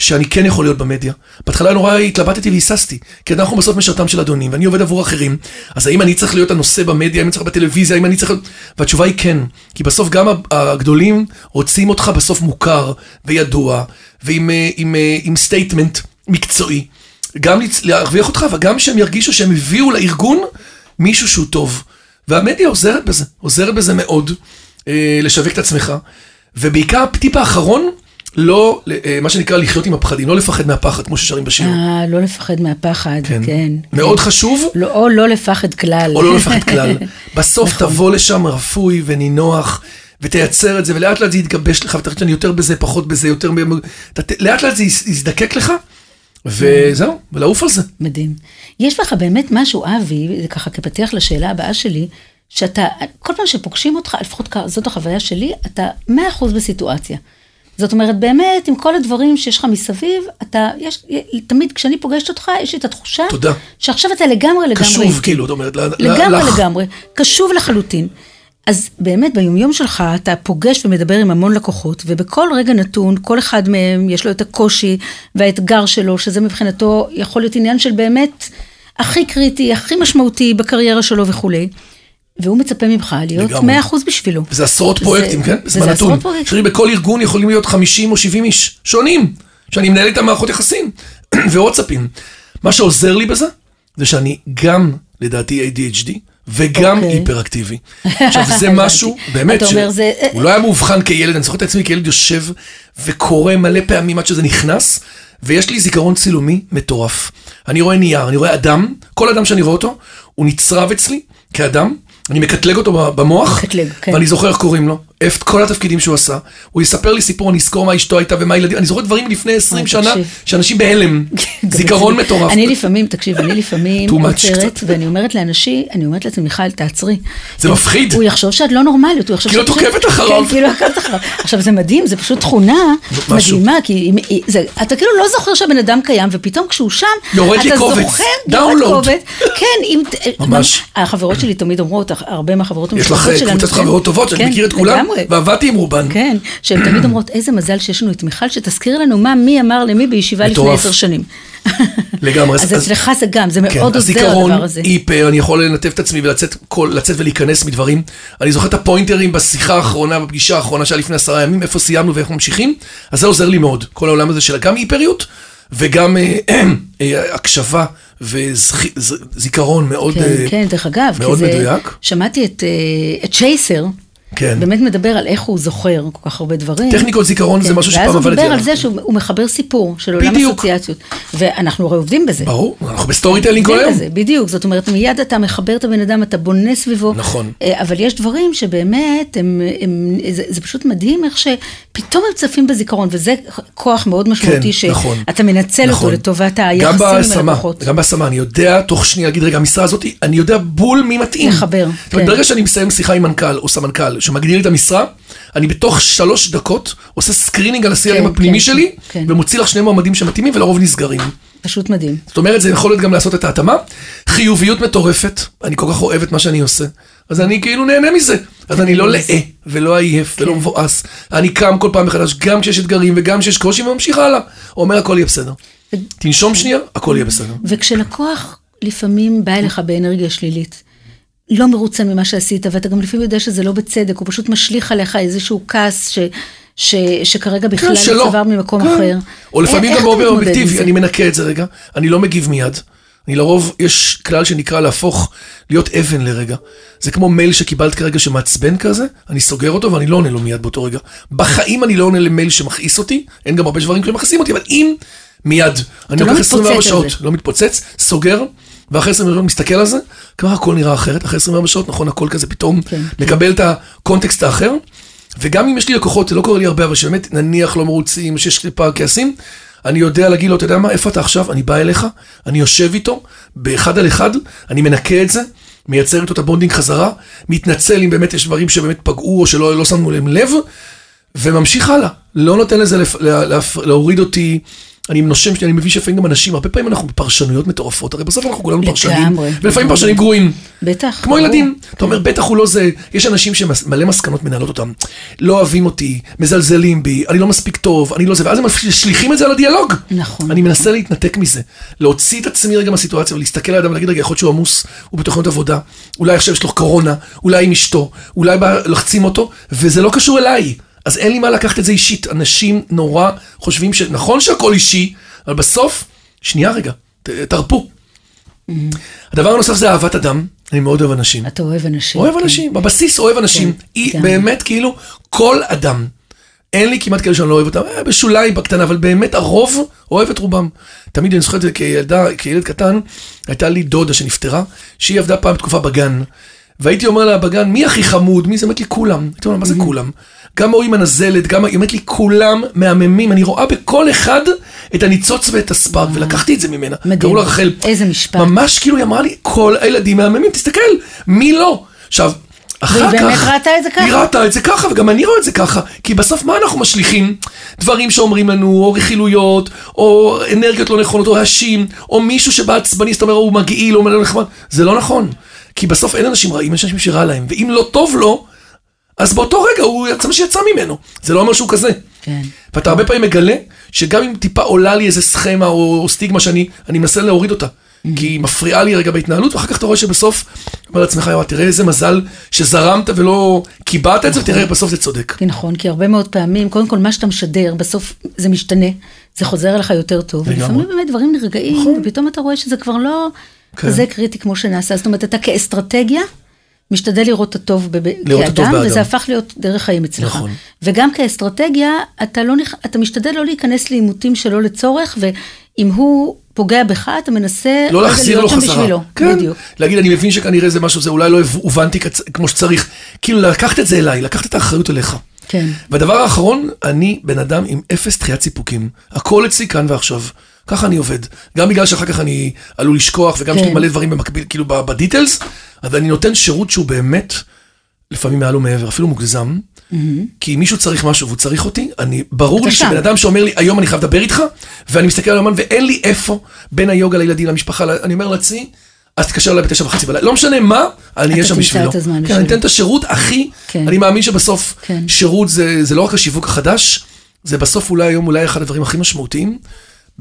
S3: שאני כן יכול להיות במדיה. בהתחלה נורא התלבטתי והיססתי, כי אנחנו בסוף משרתם של אדונים, ואני עובד עבור אחרים, אז האם אני צריך להיות הנושא במדיה, האם אני צריך להיות בטלוויזיה, האם אני צריך להיות... והתשובה היא כן, כי בסוף גם הגדולים רוצים אותך בסוף מוכר וידוע, ועם אה, עם, אה, statement מקצועי. גם להרוויח אותך, וגם שהם ירגישו שהם הביאו לארגון מישהו שהוא טוב. והמדיה עוזרת בזה, עוזרת בזה מאוד, אה, לשווק את עצמך. ובעיקר הטיפ האחרון, לא, אה, מה שנקרא לחיות עם הפחדים, לא לפחד מהפחד, כמו ששרים בשיר.
S2: אה, לא לפחד מהפחד, כן. כן.
S3: מאוד חשוב,
S2: לא, או לא לפחד כלל.
S3: או לא לפחד כלל. בסוף
S2: נכון.
S3: תבוא לשם רפוי ונינוח, ותייצר את זה, ולאט לאט זה יתגבש לך, ותראה שאני יותר בזה, פחות בזה, יותר... ת- לאט לאט זה יז- יזדקק לך, וזהו, ולעוף על זה.
S2: מדהים. יש לך באמת משהו, אבי, זה ככה כפתיח לשאלה הבאה שלי, שאתה, כל פעם שפוגשים אותך, לפחות זאת החוויה שלי, אתה מאה אחוז בסיטואציה. זאת אומרת, באמת, עם כל הדברים שיש לך מסביב, אתה, יש, תמיד כשאני פוגשת אותך, יש לי את התחושה,
S3: תודה.
S2: שעכשיו אתה לגמרי לגמרי
S3: קשוב,
S2: איתי.
S3: כאילו, את אומרת,
S2: לגמרי
S3: לך.
S2: לגמרי, קשוב לחלוטין. אז באמת ביומיום שלך אתה פוגש ומדבר עם המון לקוחות, ובכל רגע נתון, כל אחד מהם יש לו את הקושי והאתגר שלו, שזה מבחינתו יכול להיות עניין של באמת הכי קריטי, הכי משמעותי בקריירה שלו וכולי. והוא מצפה ממך להיות
S3: לגמרי.
S2: 100% בשבילו.
S3: וזה עשרות
S2: זה-
S3: פרויקטים, כן? בזמן
S2: עשרות
S3: נתון.
S2: פרויקטים.
S3: תראי, בכל ארגון יכולים להיות 50 או 70 איש, שונים, שאני מנהל איתם מערכות יחסים, וואטסאפים. מה שעוזר לי בזה, זה שאני גם, לדעתי, ADHD, וגם
S2: אוקיי.
S3: היפראקטיבי. עכשיו, זה. משהו, באמת,
S2: אומר, זה-
S3: לא היה מאובחן כילד, אני זוכר את עצמי כילד יושב וקורא מלא פעמים עד שזה נכנס, ויש לי זיכרון צילומי מטורף. אני רואה נייר, אני רואה אדם, כל אדם שאני רואה אותו, הוא נצרב אצלי, כאדם, אני מקטלג אותו במוח,
S2: מקטלג, כן.
S3: ואני זוכר איך קוראים לו, את כל התפקידים שהוא עשה, הוא יספר לי סיפור, אני אזכור מה אשתו הייתה ומה הילדים, אני זוכר דברים מלפני 20
S2: אוי,
S3: שנה. שאנשים בהלם, זיכרון מטורף.
S2: אני לפעמים, תקשיב, אני לפעמים עוצרת. ואני אומרת לאנשים, אני אומרת לעצמי, מיכל, תעצרי.
S3: זה מפחיד.
S2: הוא יחשוב שאת לא נורמלית, הוא יחשוב
S3: כאילו
S2: שאת
S3: את עוקבת אחריו.
S2: כן, כאילו עוקבת אחריו. עכשיו, זה מדהים, זה פשוט תכונה. מדהימה, כי אתה כאילו לא זוכר שהבן אדם קיים, ופתאום כשהוא שם, אתה זוכר. קובץ. כן. החברות שלי תמיד אומרות, הרבה מהחברות
S3: יש לך
S2: המשותפות שלנו,
S3: קבוצת
S2: כן,
S3: חברות טובות, שאני
S2: כן,
S3: מכיר את כולן,
S2: לגמרי.
S3: ועבדתי עם רובן.
S2: כן, שהן תמיד אומרות, איזה מזל שיש לנו את מיכל, שתזכיר לנו מה מי אמר למי בישיבה לפני. עשר שנים.
S3: לגמרי.
S2: אז אצלך זה גם, זה
S3: כן,
S2: מאוד עוזר הדבר הזה.
S3: היפר, אני יכול לנתב את עצמי ולצאת ולהיכנס מדברים. אני זוכר את הפוינטרים בשיחה האחרונה, בפגישה האחרונה שהיה לפני עשרה ימים, איפה סיימנו ואיך ממשיכים, אז זה עוזר לי מאוד, כל העולם הזה של גם היפריות וגם אה, אה, הקשבה וזיכרון מאוד...
S2: כן,
S3: אה,
S2: כן, דרך אגב,
S3: מאוד מדויק.
S2: שמעתי את, אה, את צ'ייסר,
S3: כן.
S2: באמת מדבר על איך הוא זוכר כל כך הרבה דברים.
S3: טכניקות זיכרון זה
S2: כן,
S3: משהו שפעם
S2: ואז הוא
S3: עבדתי
S2: דיבר
S3: עליו.
S2: על זה שהוא הוא מחבר סיפור של עולם
S3: בדיוק.
S2: אסוציאציות, ואנחנו הרי עובדים בזה.
S3: ברור, אנחנו ב storytelling כל היום.
S2: בדיוק, זאת אומרת, מיד אתה מחבר את הבן אדם, אתה בונה סביבו.
S3: נכון.
S2: אה, אבל יש דברים שבאמת, הם, הם, זה, זה פשוט מדהים איך שפתאום הם צפים בזיכרון, וזה כוח מאוד משמעותי,
S3: כן, נכון.
S2: שאתה מנצל
S3: נכון.
S2: אותו לטובת היחסים עם הלקוחות.
S3: גם בהשמה, אני יודע תוך שנייה להגיד, רגע, המשרה הזאת, אני יודע בול מי מתאים.
S2: לחבר, כן.
S3: ברגע שאני מסיים שיחה עם מנכ"ל או סמנכ"ל, שמגדיר לי את המשרה, אני בתוך שלוש דקות עושה screening על ה-CRM
S2: כן,
S3: הפנימי
S2: כן,
S3: שלי,
S2: כן.
S3: ומוציא לך שני מועמדים שמתאימים ולרוב נסגרים.
S2: פשוט מדהים.
S3: זאת אומרת, זה יכול להיות גם לעשות את ההתאמה. חיוביות מטורפת, אני כל כך אוהב את מה שאני עושה, אז אני כאילו נהנה מזה. אז אני לא לאה, ולא עייף, ולא מבואס. אני קם כל פעם מחדש, גם כשיש אתגרים וגם כשיש קושי, וממשיך הלאה. אומר, הכל יהיה בסדר. תנשום שנייה, הכל יהיה בסדר.
S2: וכשלקוח לפעמים בא אליך באנרגיה שלילית, לא מרוצה ממה שעשית, ואתה גם לפעמים יודע שזה לא בצדק, הוא פשוט משליך עליך איזשהו כעס ש, ש, שכרגע בכלל
S3: כן, שלא.
S2: צבר ממקום
S3: כן.
S2: אחר.
S3: או לפעמים
S2: איך
S3: גם באופן אובייקטיבי? אני מנקה את זה רגע, אני לא מגיב מיד. אני לרוב, יש כלל שנקרא להפוך, להיות אבן לרגע. זה כמו מייל שקיבלת כרגע שמעצבן כזה, אני סוגר אותו ואני לא עונה לו מיד באותו רגע. בחיים אני לא עונה למייל שמכעיס אותי, אין גם הרבה דברים שמכעיסים אותי, אבל אם מיד, אני
S2: לא
S3: לוקח
S2: מתפוצץ
S3: 24
S2: על
S3: שעות. לא מתפוצץ, סוגר, ואחרי 24 שעות מסתכל על זה, כבר הכל נראה אחרת, אחרי 24 שעות, נכון, הכל כזה פתאום
S2: כן,
S3: מקבל את הקונטקסט האחר. וגם אם יש לי לקוחות, זה לא קורה לי הרבה, אבל שבאמת נניח לא מרוצים, שיש טיפה כעסים, אני יודע להגיד לו, אתה יודע מה, איפה אתה עכשיו? אני בא אליך, אני יושב איתו, באחד על אחד, אני מנקה את זה, מייצר איתו את ה bonding חזרה, מתנצל אם באמת יש דברים שבאמת פגעו או שלא לא שמנו להם לב, וממשיך הלאה. לא נותן לזה לפ, לה, לה, להוריד אותי. אני נושם, אני מבין שלפעמים גם אנשים, הרבה פעמים אנחנו בפרשנויות מטורפות, הרי בסוף אנחנו כולנו פרשנים, ולפעמים. פרשנים גרועים.
S2: בטח.
S3: כמו. ילדים, אתה אומר, בטח הוא לא זה, יש אנשים שמלא מסקנות מנהלות אותם, לא אוהבים אותי, מזלזלים בי, אני לא מספיק טוב, אני לא זה, ואז הם משליכים את זה על הדיאלוג.
S2: נכון.
S3: אני מנסה להתנתק מזה, להוציא את עצמי רגע מהסיטואציה ולהסתכל על האדם ולהגיד, רגע, יכול להיות שהוא עמוס, הוא בתוכניות עבודה, אולי עכשיו יש לו קורונה, אולי עם אשתו, אולי לחצים אותו, וזה לא קשור אליי. אז אין לי מה לקחת את זה אישית. אנשים נורא חושבים שנכון שהכל אישי, אבל בסוף, שנייה רגע, ת- תרפו. הדבר הנוסף זה אהבת אדם, אני מאוד אוהב אנשים.
S2: אתה אוהב אנשים.
S3: אוהב
S2: כן.
S3: אנשים, בבסיס אוהב אנשים.
S2: כן,
S3: היא
S2: כן.
S3: באמת כאילו כל אדם. אין לי כמעט כאלה שאני לא אוהב אותם, אה, בשוליים, בקטנה, אבל באמת הרוב אוהב את רובם. תמיד אני זוכר את זה כילדה, כילד קטן, הייתה לי דודה שנפטרה, שהיא עבדה פעם תקופה בגן. והייתי אומר לה בגן, מי הכי חמוד? מי זה? אמרת לי, כולם. הייתי אומר לה, מה זה כולם? גם ההוא עם הנזלת, גם, היא אומרת לי, כולם מהממים. אני רואה בכל אחד את הניצוץ ואת הספארק, ולקחתי את זה ממנה.
S2: מדהים.
S3: קראו לה רחל.
S2: איזה משפט.
S3: ממש כאילו היא אמרה לי, כל הילדים מהממים, תסתכל, מי לא? עכשיו, אחר
S2: והיא
S3: כך...
S2: באמת ראתה את זה ככה?
S3: היא ראתה את זה ככה, וגם אני רואה את זה ככה. כי בסוף מה אנחנו משליכים? דברים שאומרים לנו, או רכילויות, או אנרגיות לא נכונות, או רעשים, או מישהו שבא עצבני, זאת אומרת, הוא מגעיל, או לא נחמד. זה לא נכון. כי בסוף אין אנשים רעים, יש אנשים שרע להם. ואם לא טוב לו, אז באותו רגע הוא יצא מה שיצא ממנו. זה לא אומר שהוא כזה.
S2: כן.
S3: ואתה הרבה פעמים מגלה שגם אם טיפה עולה לי איזה סכמה או, סטיגמה שאני אני מנסה להוריד אותה. כי היא מפריעה לי רגע בהתנהלות, ואחר כך אתה רואה שבסוף, אומר לעצמך, יואו, תראה איזה מזל שזרמת ולא קיבעת את זה, ותראה, בסוף זה צודק.
S2: נכון, כי הרבה מאוד פעמים, קודם כל מה שאתה משדר, בסוף זה משתנה, זה חוזר אליך יותר טוב. ולפעמים באמת דברים נרגעים,
S3: נכון.
S2: ופתאום אתה רואה שזה כבר לא
S3: כן.
S2: כזה קריטי כמו שנעשה. זאת אומרת, אתה כאסטרטגיה, משתדל לראות את הטוב בב-
S3: לראות את הטוב
S2: כאדם,
S3: באדם.
S2: וזה הפך להיות דרך חיים אצלך.
S3: נכון.
S2: וגם כאסטרטגיה, אתה, לא, נכ- אתה משתדל לא להיכנס לעימותים שלא לצורך, ואם הוא פוגע בך, אתה מנסה
S3: לא להחזיר לו חזרה.
S2: בשבילו.
S3: כן,
S2: בדיוק.
S3: להגיד, אני מבין שכנראה זה משהו, זה אולי לא הובנתי כצ- כמו שצריך. כאילו, לקחת את זה אליי, לקחת את האחריות אליך.
S2: כן.
S3: והדבר האחרון, אני בן אדם עם אפס דחיית סיפוקים. הכל אצלי כאן ועכשיו. ככה אני עובד. גם בגלל שאחר כך אני עלול לשכוח, וגם יש לי
S2: כן.
S3: מלא דברים במקביל, כאילו בדיטלס, אז אני נותן שירות שהוא באמת, לפעמים מעל ומעבר, אפילו מוגזם. כי אם מישהו צריך משהו והוא צריך אותי, אני, ברור
S2: אתה
S3: לי
S2: שם.
S3: שבן אדם שאומר לי, היום אני חייב לדבר איתך, ואני מסתכל על האמן ואין לי איפה, בין היוגה לילדים, למשפחה, אני אומר לעצמי, אז תתקשר אליי בתשע וחצי בלילה. לא משנה מה, אני אהיה שם
S2: תמצא
S3: בשבילו.
S2: את הזמן
S3: כן, אני
S2: בשבילו.
S3: אתן את השירות הכי,
S2: כן.
S3: אני מאמין שבסוף,
S2: כן.
S3: שירות זה, זה לא רק השיווק החדש, זה בסוף אולי היום אולי אחד הדברים הכי משמעותיים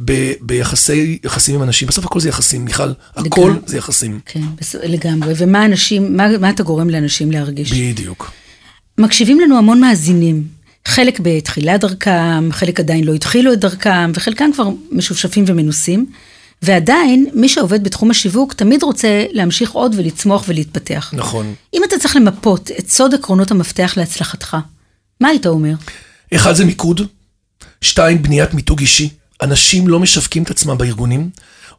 S3: ב, ביחסי, יחסים עם אנשים. בסוף הכל זה יחסים, מיכל. הכל
S2: לגמרי.
S3: זה יחסים.
S2: כן, בס- לגמרי. ומה אנשים, מה, מה אתה גורם לאנשים להרגיש?
S3: בדיוק.
S2: מקשיבים לנו המון מאזינים. חלק בתחילת דרכם, חלק עדיין לא התחילו את דרכם, וחלקם כבר משופשפים ומנוסים. ועדיין, מי שעובד בתחום השיווק תמיד רוצה להמשיך עוד ולצמוח ולהתפתח.
S3: נכון.
S2: אם אתה צריך למפות את סוד עקרונות המפתח להצלחתך, מה היית אומר?
S3: אחד זה מיקוד, שתיים, בניית מיתוג אישי. אנשים לא משווקים את עצמם בארגונים,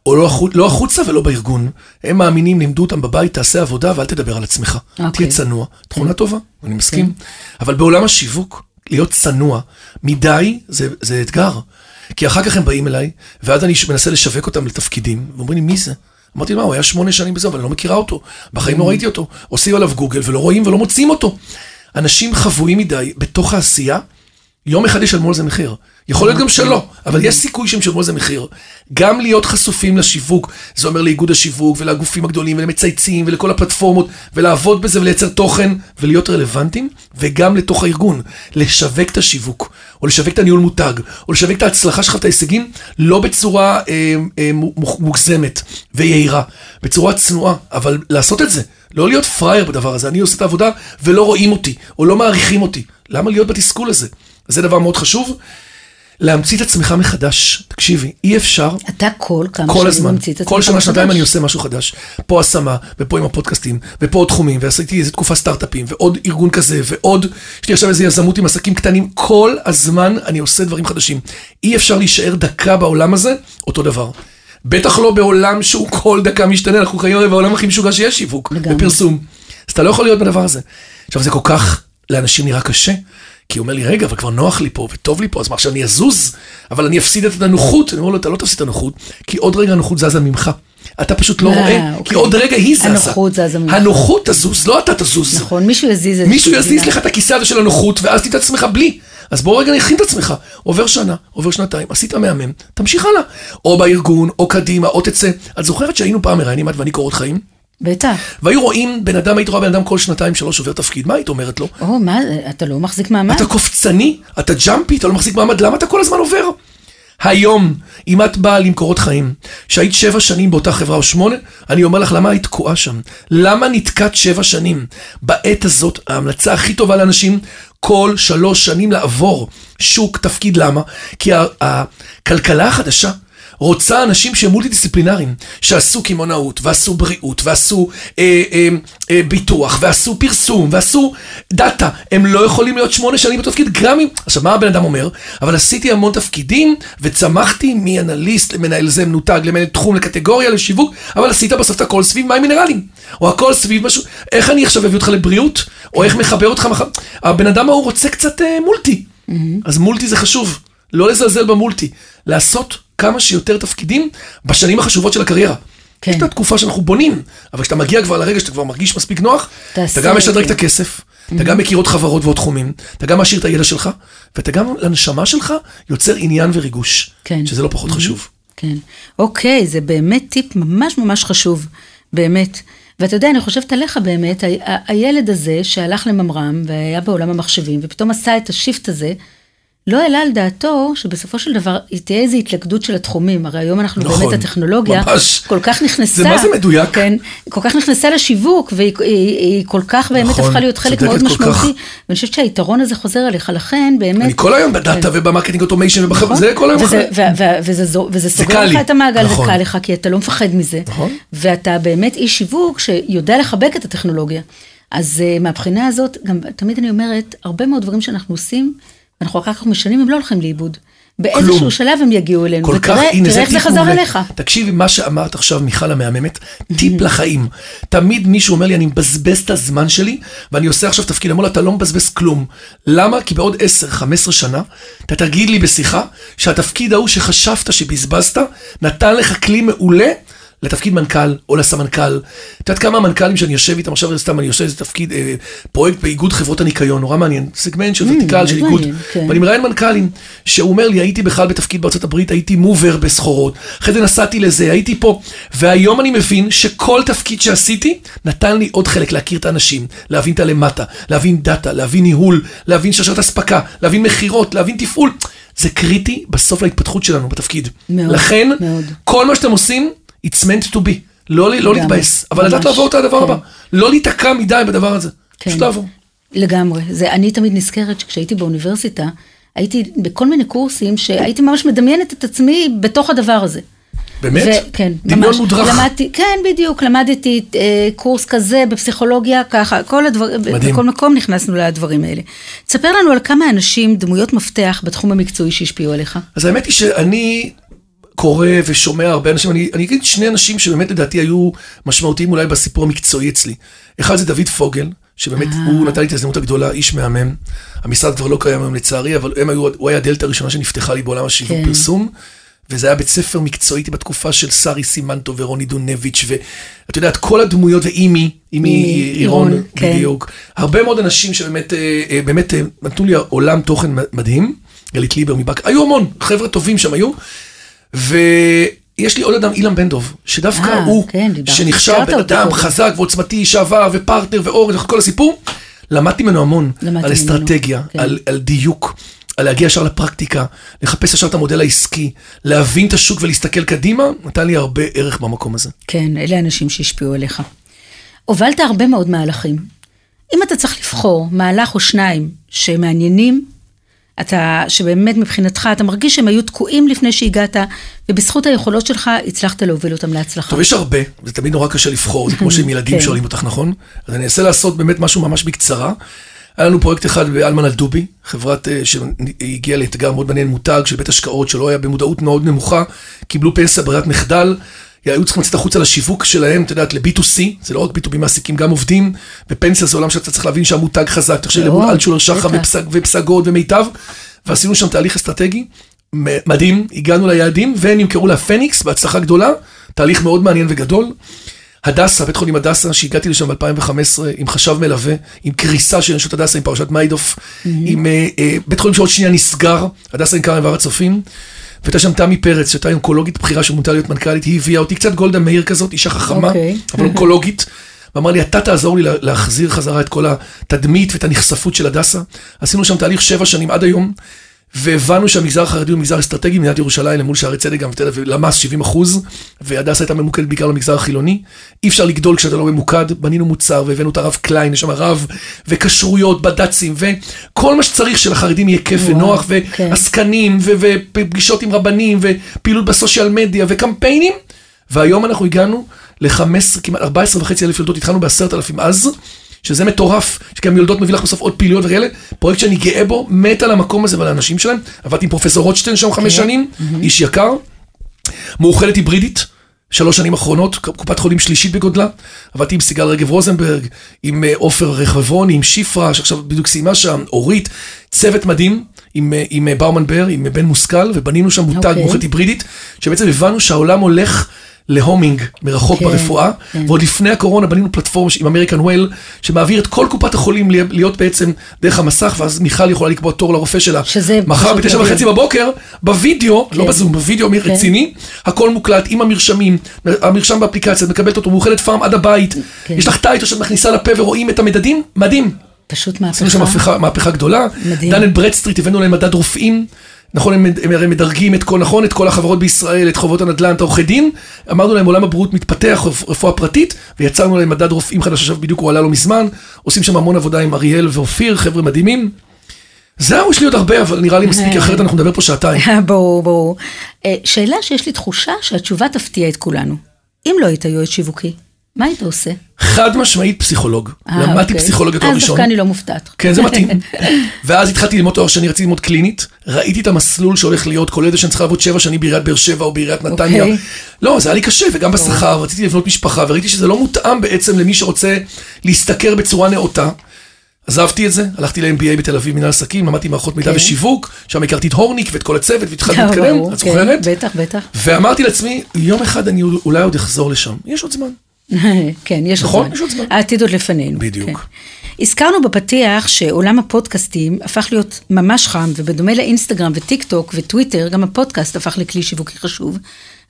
S3: או לא, החוצ... לא החוצה ולא בארגון. הם מאמינים, לימדו אותם בבית, תעשה עבודה ואל תדבר על עצמך.
S2: אוקיי.
S3: תהיה צנוע. תכונה טובה, אני מסכים. אבל בעולם השיווק, להיות צנוע מדי זה, זה אתגר. כי אחר כך הם באים אליי, ואז אני מנסה לשווק אותם לתפקידים, ואומרים לי, מי זה? אמרתי, מה, הוא היה שמונה שנים בזה, אבל אני לא מכירה אותו. בחיים לא ראיתי אותו. עושים עליו גוגל ולא רואים ולא מוצאים אותו. אנשים חבויים מדי בתוך העשייה, יום אחד ישלמו על זה מחיר. יכול להיות גם שלא, אבל יש סיכוי שהם ישלמו על זה מחיר. גם להיות חשופים לשיווק, זה אומר לאיגוד השיווק ולגופים הגדולים ולמצייצים ולכל הפלטפורמות, ולעבוד בזה ולייצר תוכן ולהיות רלוונטיים, וגם לתוך הארגון, לשווק את השיווק, או לשווק את הניהול מותג, או לשווק את ההצלחה שלך, את ההישגים, לא בצורה אה, אה, מוגזמת ויהירה, בצורה צנועה, אבל לעשות את זה, לא להיות פראייר בדבר הזה. אני עושה את העבודה ולא רואים אותי, או לא מעריכים אותי. למה להיות בתסכול הזה? זה דבר מאוד חשוב. להמציא את עצמך מחדש. תקשיבי, אי אפשר
S2: אתה כל כמה
S3: כל
S2: שנים
S3: הזמן,
S2: ממציא את עצמך
S3: כל שנה, שנתיים
S2: מחדש.
S3: אני עושה משהו חדש. פה השמה, ופה עם הפודקאסטים, ופה עוד תחומים, ועשיתי איזה תקופה סטארט-אפים, ועוד ארגון כזה, ועוד, יש לי עכשיו איזה יזמות עם עסקים קטנים, כל הזמן אני עושה דברים חדשים. אי אפשר להישאר דקה בעולם הזה, אותו דבר. בטח לא בעולם שהוא כל דקה משתנה, אנחנו חיים הרי בעולם הכי משוגע שיש שיווק. ופרסום. אז אתה לא יכול להיות בדבר הזה. עכשיו, זה כל כך, לאנשים נראה קשה, כי הוא אומר לי, רגע, אבל כבר נוח לי פה, וטוב לי פה, אז מה, עכשיו אני אזוז, אבל אני אפסיד את הנוחות. אני אומר לו, אתה לא תפסיד את הנוחות, כי עוד רגע הנוחות זזה ממך. אתה פשוט לא
S2: אה,
S3: רואה, כי
S2: אוקיי.
S3: עוד רגע היא זזה.
S2: הנוחות זזה ממך.
S3: הנוחות תזוז, לא אתה תזוז.
S2: נכון, מישהו יזיז את
S3: מישהו
S2: זה.
S3: יזיז לך את הכיסא הזה של הנוחות, ואז תדע את עצמך בלי. אז בוא רגע נכין את עצמך. עובר שנה, עובר שנתיים, עשית מהמם, תמשיך הלאה. או בארגון, או קדימה, או תצא. את זוכרת שהיינו פעם מראיינים את ואני קורות חיים?
S2: בטח.
S3: והיו רואים בן אדם, היית רואה בן אדם כל שנתיים, שלוש עובר תפקיד, מה היית אומרת לו?
S2: או, מה, אתה לא מחזיק מעמד?
S3: אתה קופצני, אתה ג'אמפי, אתה לא מחזיק מעמד, למה אתה כל הזמן עובר? היום, אם את באה למקורות חיים, שהיית שבע שנים באותה חברה או שמונה, אני אומר לך למה היית תקועה שם. למה נתקעת שבע שנים? בעת הזאת, ההמלצה הכי טובה לאנשים, כל שלוש שנים לעבור שוק, תפקיד, למה? כי הכלכלה החדשה, רוצה אנשים שהם מולטי דיסציפלינריים, שעשו קמעונאות, ועשו בריאות, ועשו אה, אה, אה, ביטוח, ועשו פרסום, ועשו דאטה. הם לא יכולים להיות שמונה שנים בתפקיד, גם אם... עכשיו, מה הבן אדם אומר? אבל עשיתי המון תפקידים, וצמחתי מאנליסט למנהל זה מנותג, למנהל תחום, לקטגוריה, לשיווק, אבל עשית בסוף את הכל סביב מים מינרליים. או הכל סביב משהו... איך אני עכשיו אביא אותך לבריאות? או איך מחבר אותך מחר... הבן אדם ההוא רוצה קצת אה, מולטי. אז מולטי זה חשוב. לא לזלזל במולטי. לעשות כמה שיותר תפקידים בשנים החשובות של הקריירה.
S2: כן.
S3: יש את התקופה שאנחנו בונים, אבל כשאתה מגיע כבר לרגע שאתה כבר מרגיש מספיק נוח, אתה גם משדרג את. הכסף, אתה גם מכיר עוד חברות ועוד תחומים, אתה גם משאיר את הידע שלך, ואתה גם לנשמה שלך יוצר עניין וריגוש,
S2: כן.
S3: שזה לא פחות חשוב.
S2: כן. אוקיי, זה באמת טיפ ממש ממש חשוב, באמת. ואתה יודע, אני חושבת עליך באמת, ה- ה- הילד הזה שהלך לממר"ם והיה בעולם המחשבים, ופתאום עשה את השיפט הזה, לא העלה על דעתו שבסופו של דבר תהיה איזו התלכדות של התחומים. הרי היום אנחנו
S3: נכון,
S2: באמת, הטכנולוגיה
S3: ממש.
S2: כל כך נכנסה.
S3: זה מה זה מדויק.
S2: כן, כל כך נכנסה לשיווק, והיא היא, היא כל כך באמת
S3: נכון,
S2: הפכה להיות חלק מאוד
S3: כל כך.
S2: משמעותי. ואני חושבת שהיתרון הזה חוזר אליך, לכן באמת...
S3: אני כל היום בדאטה וב marketing automation
S2: נכון.
S3: זה כל היום.
S2: וזה, ו- ו- וזה, זו- וזה סוגר לך. את המעגל,
S3: נכון.
S2: זה קל לך, כי אתה לא מפחד מזה.
S3: נכון.
S2: ואתה באמת איש שיווק שיודע לחבק את הטכנולוגיה. אז uh, מהבחינה הזאת, גם תמיד אני אומרת, הרבה מאוד דברים שאנחנו עושים, ואנחנו אחר כך משנים, הם לא הולכים לאיבוד. באיזשהו
S3: כלום.
S2: שלב הם יגיעו אלינו,
S3: כל כך,
S2: ותראה
S3: הנה,
S2: תראה איך זה חזר
S3: מעולה.
S2: אליך.
S3: תקשיבי, מה שאמרת עכשיו, מיכל המהממת, טיפ לחיים. תמיד מישהו אומר לי, אני מבזבז את הזמן שלי, ואני עושה עכשיו תפקיד. אמרו לו, אתה לא מבזבז כלום. למה? כי בעוד 10-15 שנה, אתה תגיד לי בשיחה, שהתפקיד ההוא שחשבת שבזבזת, נתן לך כלי מעולה. לתפקיד מנכ"ל או לסמנכ"ל. את יודעת כמה מנכ"לים שאני יושב איתם עכשיו, סתם אני עושה איזה תפקיד, אה, פרויקט באיגוד חברות הניקיון, נורא מעניין, סגמנט של ורטיקל של איגוד.
S2: כן.
S3: ואני מראיין מנכ"לים, שהוא אומר לי, הייתי בכלל בתפקיד בארצות הברית, הייתי מובר בסחורות, אחרי זה נסעתי לזה, הייתי פה, והיום אני מבין שכל תפקיד שעשיתי, נתן לי עוד חלק, להכיר את האנשים, להבין את הלמטה, להבין דאטה, להבין ניהול, להבין שרשרת אספקה, להבין מכירות, להבין תפעול. זה קריטי בסוף להתפתחות שלנו בתפקיד.
S2: מאוד,
S3: לכן,
S2: מאוד.
S3: כל מה שאתם עושים, it's meant to be. לא, לא להתבאס, אבל לדעת לעבור את הדבר
S2: כן.
S3: הבא. לא להיתקע מדי בדבר הזה.
S2: כן.
S3: פשוט לעבור.
S2: לגמרי. זה, אני תמיד נזכרת שכשהייתי באוניברסיטה, הייתי בכל מיני קורסים שהייתי ממש מדמיינת את עצמי בתוך הדבר הזה.
S3: באמת?
S2: כן,
S3: דמיון
S2: ממש.
S3: מודרך.
S2: למדתי, כן, בדיוק, למדתי אה, קורס כזה בפסיכולוגיה, ככה, כל הדבר,
S3: מדהים.
S2: בכל מקום נכנסנו לדברים האלה. תספר לנו על כמה אנשים, דמויות מפתח בתחום המקצועי שהשפיעו עליך.
S3: אז האמת היא שאני קורא ושומע הרבה אנשים, אני, אני אגיד שני אנשים שבאמת לדעתי היו משמעותיים אולי בסיפור המקצועי אצלי. אחד זה דוד פוגל, שבאמת
S2: אה.
S3: הוא נתן לי את ההזדמנות הגדולה, איש מהמם. המשרד כבר לא קיים היום לצערי, אבל הם היו, הוא היה הדלת הראשונה שנפתחה לי בעולם השיווק
S2: כן.
S3: פרסום. וזה היה בית ספר מקצועי בתקופה של שרי סימנטו ורוני דונביץ' ואת יודעת, כל הדמויות, ואימי, אימי אירון,
S2: כן.
S3: בדיוק. הרבה מאוד אנשים שבאמת אה, אה, באמת אה, נתנו לי עולם תוכן מדהים. גלית ליבר מבאק, היו המון, חבר'ה טובים שם היו. ויש לי עוד אדם, אילן בן דב, שדווקא
S2: אה,
S3: הוא,
S2: כן,
S3: שנחשב בן
S2: אותו
S3: אדם
S2: קודם.
S3: חזק ועוצמתי, שעבר ופרטנר ואורן וכל הסיפור, למדתי ממנו המון,
S2: למדתי
S3: על
S2: ממנו,
S3: אסטרטגיה,
S2: כן.
S3: על, על דיוק, על להגיע ישר לפרקטיקה, לחפש ישר את המודל העסקי, להבין את השוק ולהסתכל קדימה, נתן לי הרבה ערך במקום הזה.
S2: כן, אלה האנשים שהשפיעו עליך. הובלת הרבה מאוד מהלכים. אם אתה צריך לבחור מהלך או שניים שמעניינים, אתה, שבאמת מבחינתך אתה מרגיש שהם היו תקועים לפני שהגעת, ובזכות היכולות שלך הצלחת להוביל אותם להצלחה.
S3: טוב, יש הרבה, זה תמיד נורא קשה לבחור, זה כמו שעם ילדים
S2: כן.
S3: שואלים אותך, נכון? אז אני אנסה לעשות באמת משהו ממש בקצרה. היה לנו פרויקט אחד באלמן אלדובי, חברת אה, שהגיעה לאתגר מאוד מעניין, מותג של בית השקעות שלא היה במודעות מאוד נמוכה, קיבלו פנסיה ברירת מחדל, היו צריכים לצאת החוצה לשיווק שלהם, את יודעת, ל-B2C, זה לא רק B2B מעסיקים, גם עובדים, ופנסיה זה עולם שאתה צריך להבין שהמותג חזק, תחשבי
S2: מאוד,
S3: למול אלטשולר. ופסג, ופסגות ומיטב, ועשינו שם תהליך אסטרטגי מדהים, הגענו ליעדים, ונמכרו לפניקס בהצלחה גדולה, תהליך מאוד מעניין וגדול. הדסה, בית חולים הדסה, שהגעתי לשם ב-2015 עם חשב מלווה, עם קריסה של נשות הדסה, עם פרשת מיידוף, עם אה, אה, בית חולים שעוד שנייה נסגר, הדסה נמכר עם הר הצופים. והייתה שם תמי פרץ, שהייתה אונקולוגית בכירה שמונתה להיות מנכ"לית, היא הביאה אותי, קצת גולדה מאיר כזאת, אישה חכמה,
S2: אוקיי.
S3: אבל אונקולוגית. ואמר לי, אתה תעזור לי לה- להחזיר חזרה את כל התדמית ואת הנחשפות של הדסה. עשינו שם תהליך שבע שנים עד היום, והבנו שהמגזר החרדי הוא מגזר אסטרטגי במדינת ירושלים למול שערי צדק גם ותל אביב, למ"ס 70 אחוז, והדסה הייתה ממוקדת בעיקר למגזר החילוני. אי אפשר לגדול כשאתה לא ממוקד, בנינו מוצר והבאנו את הרב קליין, יש שם רב, וכשרויות, בד"צים, וכל מה שצריך שלחרדים יהיה כיף
S2: וואו,
S3: ונוח,
S2: כן.
S3: ועסקנים, ו- ופגישות עם רבנים, ופעילות בסושיאל מדיה, וקמפיינים. והיום אנחנו הגענו ל-15, כמעט 14 וחצי אלף יולדות, התחלנו בעשרת אלפים אז, שזה מטורף, שגם יולדות מביא לך בסוף עוד פעילויות וכאלה, פרויקט שאני גאה בו, מת על המקום הזה ועל האנשים שלהם, עבדתי עם פרופסור רוטשטיין שם חמש שנים, איש יקר, מאוחדת היברידית, שלוש שנים אחרונות, קופת חולים שלישית בגודלה, עבדתי עם סיגל רגב רוזנברג, עם אה, עופר רחברוני, עם שפרה, שעכשיו בדיוק סיימה שם, אורית, צוות מדהים, עם, אה, עם אה, באומן בר, עם בן מושכל, ובנינו שם מותג
S2: אוקיי.
S3: מאוחדת היברידית, שבעצם הבנו שהעולם הולך ל homing מרחוק
S2: כן,
S3: ברפואה,
S2: כן.
S3: ועוד לפני הקורונה בנינו פלטפורמה עם American Well, שמעביר את כל קופת החולים להיות- בעצם דרך המסך, ואז מיכל יכולה לקבוע תור לרופא שלה.
S2: שזה
S3: מחר בתשע. וחצי בבוקר, בווידאו, לא
S2: כן.
S3: בזום, בווידאו רציני, הכל מוקלט עם המרשמים, המרשם באפליקציה, את מקבלת אותו, מאוחדת פארם עד הבית,
S2: כן.
S3: יש לך Tyto שאת מכניסה לפה ורואים את המדדים, מדהים.
S2: פשוט
S3: עשינו שם
S2: מהפכה.
S3: מהפכה, מהפכה גדולה.
S2: מדהים.
S3: Dun and Bradstreet, הבאנו להם מדד רופאים. נכון, הם, הם הרי מדרגים את כל, נכון, את כל החברות בישראל, את חובות הנדל"ן, את העורכי דין. אמרנו להם, עולם הבריאות מתפתח, רפ- רפואה פרטית, ויצרנו להם מדד רופאים חדש, עכשיו בדיוק הוא עלה לא מזמן. עושים שם המון עבודה עם אריאל ואופיר, חבר'ה מדהימים. זהו, יש לי עוד הרבה, אבל נראה לי מספיק, אחרת אנחנו נדבר פה שעתיים.
S2: ברור, ברור. אה, שאלה שיש לי תחושה שהתשובה תפתיע את כולנו. אם לא היית יועץ שיווקי, מה היית עושה?
S3: חד משמעית פסיכולוג.
S2: אה,
S3: למדתי
S2: אוקיי.
S3: פסיכולוגיה תואר
S2: אז
S3: ראשון.
S2: דווקא אני לא מופתעת.
S3: כן, זה מתאים. ואז התחלתי ללמוד תואר שני, רציתי ללמוד קלינית. ראיתי את המסלול שהולך להיות, כולל זה שאני צריך לעבוד שבע שנים בעיריית באר שבע או בעיריית נתניה.
S2: אוקיי.
S3: לא, זה היה לי קשה, וגם בשכר, רציתי לבנות משפחה, וראיתי שזה לא מותאם בעצם למי שרוצה להשתכר בצורה נאותה. עזבתי את זה, הלכתי ל-MBA בתל אביב, מנהל עסקים, למדתי מערכות מידע
S2: כן.
S3: ושיווק, שם הכרתי את הורניק ואת כל הצוות, והתחלתי להתקדם, את
S2: כן,
S3: זוכרת?
S2: בטח, בטח.
S3: ואמרתי לעצמי, יום אחד אני אולי עוד אחזור לשם. יש עוד זמן.
S2: כן, יש
S3: נכון, עוד זמן.
S2: העתיד עוד לפנינו.
S3: בדיוק.
S2: כן. הזכרנו בפתיח שעולם הפודקאסטים הפך להיות ממש חם, ובדומה לאינסטגרם וטיק טוק וטוויטר, גם הפודקאסט הפך לכלי שיווקי חשוב,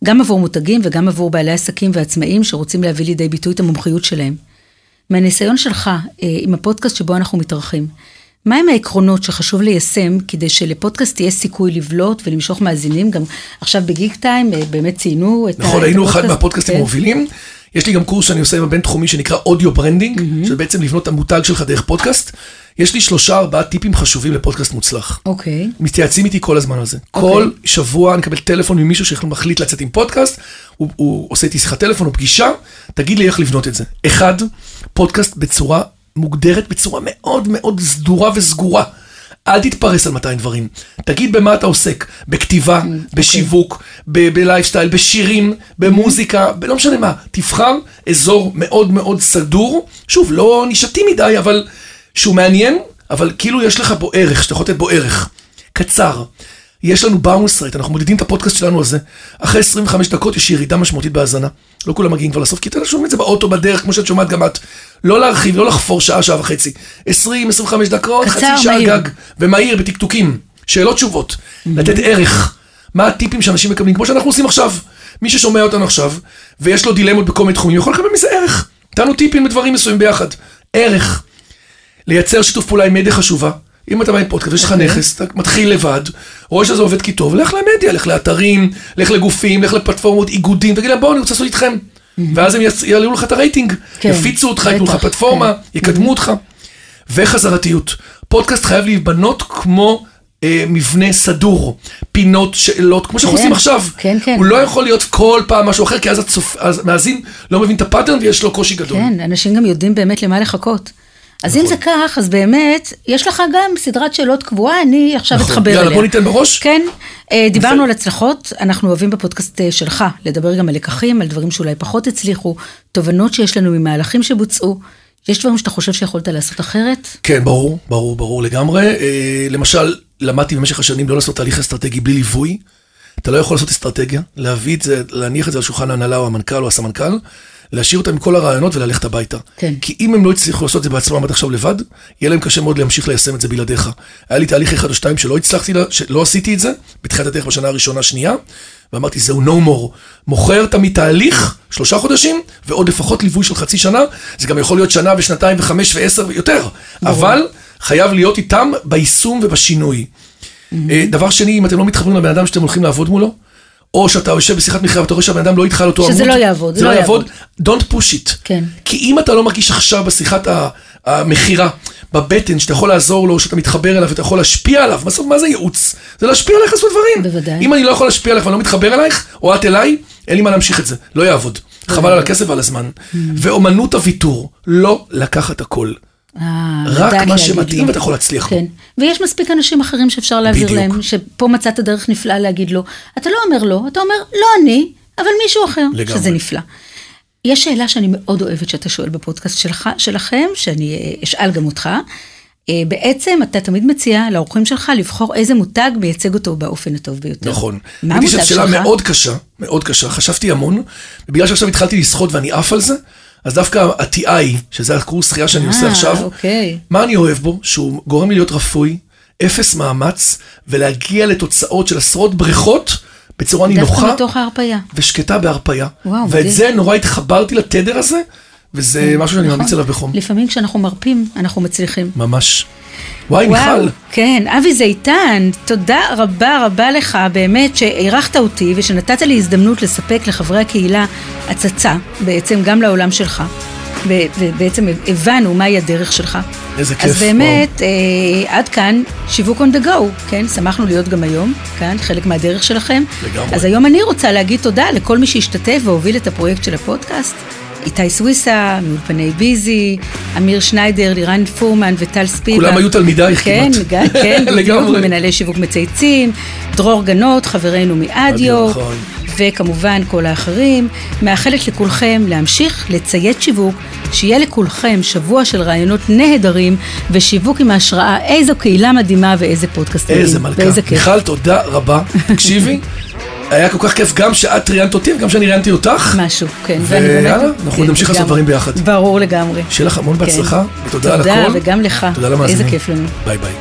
S2: גם עבור מותגים וגם עבור בעלי עסקים ועצמאים שרוצים להביא לידי ביטוי את המומחיות שלהם. מהניסיון שלך אה, עם הפודקאסט שבו אנחנו מתארחים, מהם העקרונות שחשוב ליישם כדי שלפודקאסט תהיה סיכוי לבלוט ולמשוך מאזינים? גם עכשיו ב Geektime אה, באמת ציינו את ה-
S3: נכון, היינו אחד
S2: הפודקאסט.
S3: מהפודקאסטים
S2: כן.
S3: יש לי גם קורס שאני עושה עם הבינתחומי שנקרא audio branding, שזה בעצם לבנות את המותג שלך דרך פודקאסט. יש לי שלושה ארבעה טיפים חשובים לפודקאסט מוצלח.
S2: אוקיי.
S3: מתייעצים איתי כל הזמן על זה. כל שבוע אני מקבל טלפון ממישהו שמחליט לצאת עם פודקאסט, הוא, הוא עושה איתי שיחת טלפון או פגישה, תגיד לי איך לבנות את זה. אחד, פודקאסט בצורה מוגדרת, בצורה מאוד מאוד סדורה וסגורה. אל תתפרס על 200 דברים. תגיד במה אתה עוסק, בכתיבה, בשיווק, ב- בלייפסטייל, בשירים, במוזיקה, ב- לא משנה מה. תבחר אזור מאוד מאוד סדור, שוב, לא נישתי מדי, אבל שהוא מעניין, אבל כאילו יש לך בו ערך, שאתה יכול לתת בו ערך. קצר. יש לנו באונס רייט, אנחנו מודדים את הפודקאסט שלנו על זה. אחרי 25 דקות יש ירידה משמעותית בהאזנה. לא כולם מגיעים כבר לסוף, כי אתם שומעים את זה באוטו, בדרך, כמו שאת שומעת גם את. לא להרחיב, לא לחפור שעה, שעה וחצי. 20, 25 דקות, חצי שעה
S2: מהיר.
S3: גג. ומהיר, בטקטוקים. שאלות תשובות. לתת ערך. מה הטיפים שאנשים מקבלים, כמו שאנחנו עושים עכשיו. מי ששומע אותנו עכשיו, ויש לו דילמות בכל מיני תחומים, יכול לקבל מזה ערך. נתנו טיפים לדברים מסוימים ביחד. ערך. לייצר שיתוף פעולה עם מדיה חשובה. אם אתה בא עם פודקאסט, יש לך
S2: אוקיי.
S3: נכס, אתה מתחיל לבד, רואה שזה עובד כי טוב, לך למדיה, לך לאתרים, לך לגופים, לך לפלטפורמות, איגודים, תגיד להם בואו, אני רוצה לעשות איתכם. ואז הם יעלו לך את הרייטינג,
S2: כן,
S3: יפיצו אותך, ייתנו לך פלטפורמה,
S2: כן.
S3: יקדמו אותך. וחזרתיות. פודקאסט חייב להיבנות כמו אה, מבנה סדור, פינות, שאלות, כמו שאנחנו
S2: כן,
S3: עושים עכשיו.
S2: כן, כן.
S3: הוא לא יכול להיות כל פעם משהו אחר, כי אז המאזין לא מבין את ה pattern ויש לו קושי גדול.
S2: כן, אנשים גם יודעים באמת למה לחכות. אז אם זה כך, אז באמת, יש לך גם סדרת שאלות קבועה, אני עכשיו
S3: נכון.
S2: אתחבר אליה.
S3: יאללה, בוא ניתן בראש.
S2: כן, אה, דיברנו על הצלחות, אנחנו אוהבים בפודקאסט אה, שלך לדבר גם על לקחים, על דברים שאולי פחות הצליחו, תובנות שיש לנו ממהלכים שבוצעו. יש דברים שאתה חושב שיכולת לעשות אחרת?
S3: כן, ברור, ברור, ברור לגמרי. אה, למשל, למדתי במשך השנים לא לעשות תהליך אסטרטגי בלי ליווי. אתה לא יכול לעשות אסטרטגיה, להביא את זה, להניח את זה על שולחן ההנהלה או המנכ"ל או הסמנכ"ל, להשאיר אותם עם כל הרעיונות וללכת הביתה.
S2: כן.
S3: כי אם הם לא הצליחו לעשות את זה בעצמם עד עכשיו לבד, יהיה להם קשה מאוד להמשיך ליישם את זה בלעדיך. היה לי תהליך אחד או שתיים שלא הצלחתי, שלא עשיתי את זה, בתחילת הדרך בשנה הראשונה, שנייה, ואמרתי, זהו no more. מוכר תמיד תהליך, שלושה חודשים, ועוד לפחות ליווי של חצי שנה, זה גם יכול להיות שנה ושנתיים וחמש ועשר ויותר, אבל חייב להיות איתם ביישום ובשינוי. אה, דבר שני, אם אתם לא מתחברים לבן אדם שאתם הולכים לעבוד מולו, או שאתה יושב בשיחת מכירה ואתה רואה שהבן אדם לא איתך על אותו עמוד,
S2: שזה לא יעבוד,
S3: זה
S2: לא
S3: לא יעבוד, don't push it.
S2: כן.
S3: כי אם אתה לא מרגיש עכשיו בשיחת המכירה, בבטן, שאתה יכול לעזור לו, שאתה מתחבר אליו ואתה יכול להשפיע עליו, בסוף מה זה ייעוץ? זה להשפיע עליך לעשות דברים.
S2: בוודאי.
S3: אם אני לא יכול להשפיע עליך ואני לא מתחבר אלייך, או את אליי, אין לי מה להמשיך את זה, לא יעבוד. חבל על הכסף ועל הזמן.
S2: Mm.
S3: ואומנות הוויתור, לא לקחת הכל.
S2: אה,
S3: רק מה שמתאים
S2: לא.
S3: ואתה יכול להצליח.
S2: כן, ויש מספיק אנשים אחרים שאפשר להעביר. להם, שפה מצאת דרך נפלאה להגיד לו. אתה לא אומר לא, אתה אומר לא אני, אבל מישהו אחר,
S3: לגמרי.
S2: שזה נפלא. יש שאלה שאני מאוד אוהבת שאתה שואל בפודקאסט שלך, שלכם, שאני אה, אשאל גם אותך. אה, בעצם אתה תמיד מציע לאורחים שלך לבחור איזה מותג מייצג אותו באופן הטוב ביותר.
S3: נכון.
S2: מה המותג
S3: שזו שאלה
S2: שלך?
S3: מאוד קשה, מאוד קשה. חשבתי המון, ובגלל שעכשיו התחלתי לשחות ואני עף על זה, אז דווקא ה-TI, שזה הקורס שחייה שאני עושה
S2: אה,
S3: עכשיו,
S2: אוקיי.
S3: מה אני אוהב בו? שהוא גורם לי להיות רפוי, אפס מאמץ, ולהגיע לתוצאות של עשרות בריכות בצורה
S2: דווקא
S3: נינוחה
S2: מתוך ההרפאיה.
S3: ושקטה בהרפאיה.
S2: וואו,
S3: ואת
S2: מדהים.
S3: זה נורא התחברתי לתדר הזה, וזה משהו שאני ממליץ עליו בחום.
S2: לפעמים כשאנחנו מרפים, אנחנו מצליחים.
S3: ממש. וואי, מיכל.
S2: כן, אבי זיתן, תודה רבה רבה לך באמת שאירחת אותי ושנתת לי הזדמנות לספק לחברי הקהילה הצצה, בעצם גם לעולם שלך, ובעצם הבנו מהי הדרך שלך.
S3: איזה כיף,
S2: אז באמת, אה, עד כאן שיווק on the go, כן? שמחנו להיות גם היום, כאן, חלק מהדרך שלכם.
S3: לגמרי.
S2: אז היום אני רוצה להגיד תודה לכל מי שהשתתף והוביל את הפרויקט של הפודקאסט. איתי סוויסה, מאולפני ביזי, אמיר שניידר, לירן פורמן וטל ספיבה.
S3: כולם היו תלמידייך
S2: כן,
S3: כמעט.
S2: כן, כן, בדיוק. מנהלי שיווק מצייצים, דרור גנות, חברנו מאדיו,
S3: נכון.
S2: וכמובן כל האחרים. מאחלת לכולכם להמשיך לציית שיווק, שיהיה לכולכם שבוע של רעיונות נהדרים ושיווק עם ההשראה, איזו קהילה מדהימה ואיזה פודקאסט מדהים.
S3: איזה מלכה.
S2: ואיזה כיף.
S3: מיכל, תודה רבה. תקשיבי, היה כל כך כיף גם שאת ראיינת אותי וגם שאני ראיינתי אותך.
S2: משהו, כן.
S3: ויאללה, אנחנו נמשיך לעשות. דברים ביחד.
S2: ברור לגמרי.
S3: שיהיה לך המון
S2: כן.
S3: בהצלחה, ותודה על
S2: תודה,
S3: הכל.
S2: וגם לך.
S3: תודה למאזינים.
S2: איזה כיף לנו.
S3: ביי ביי.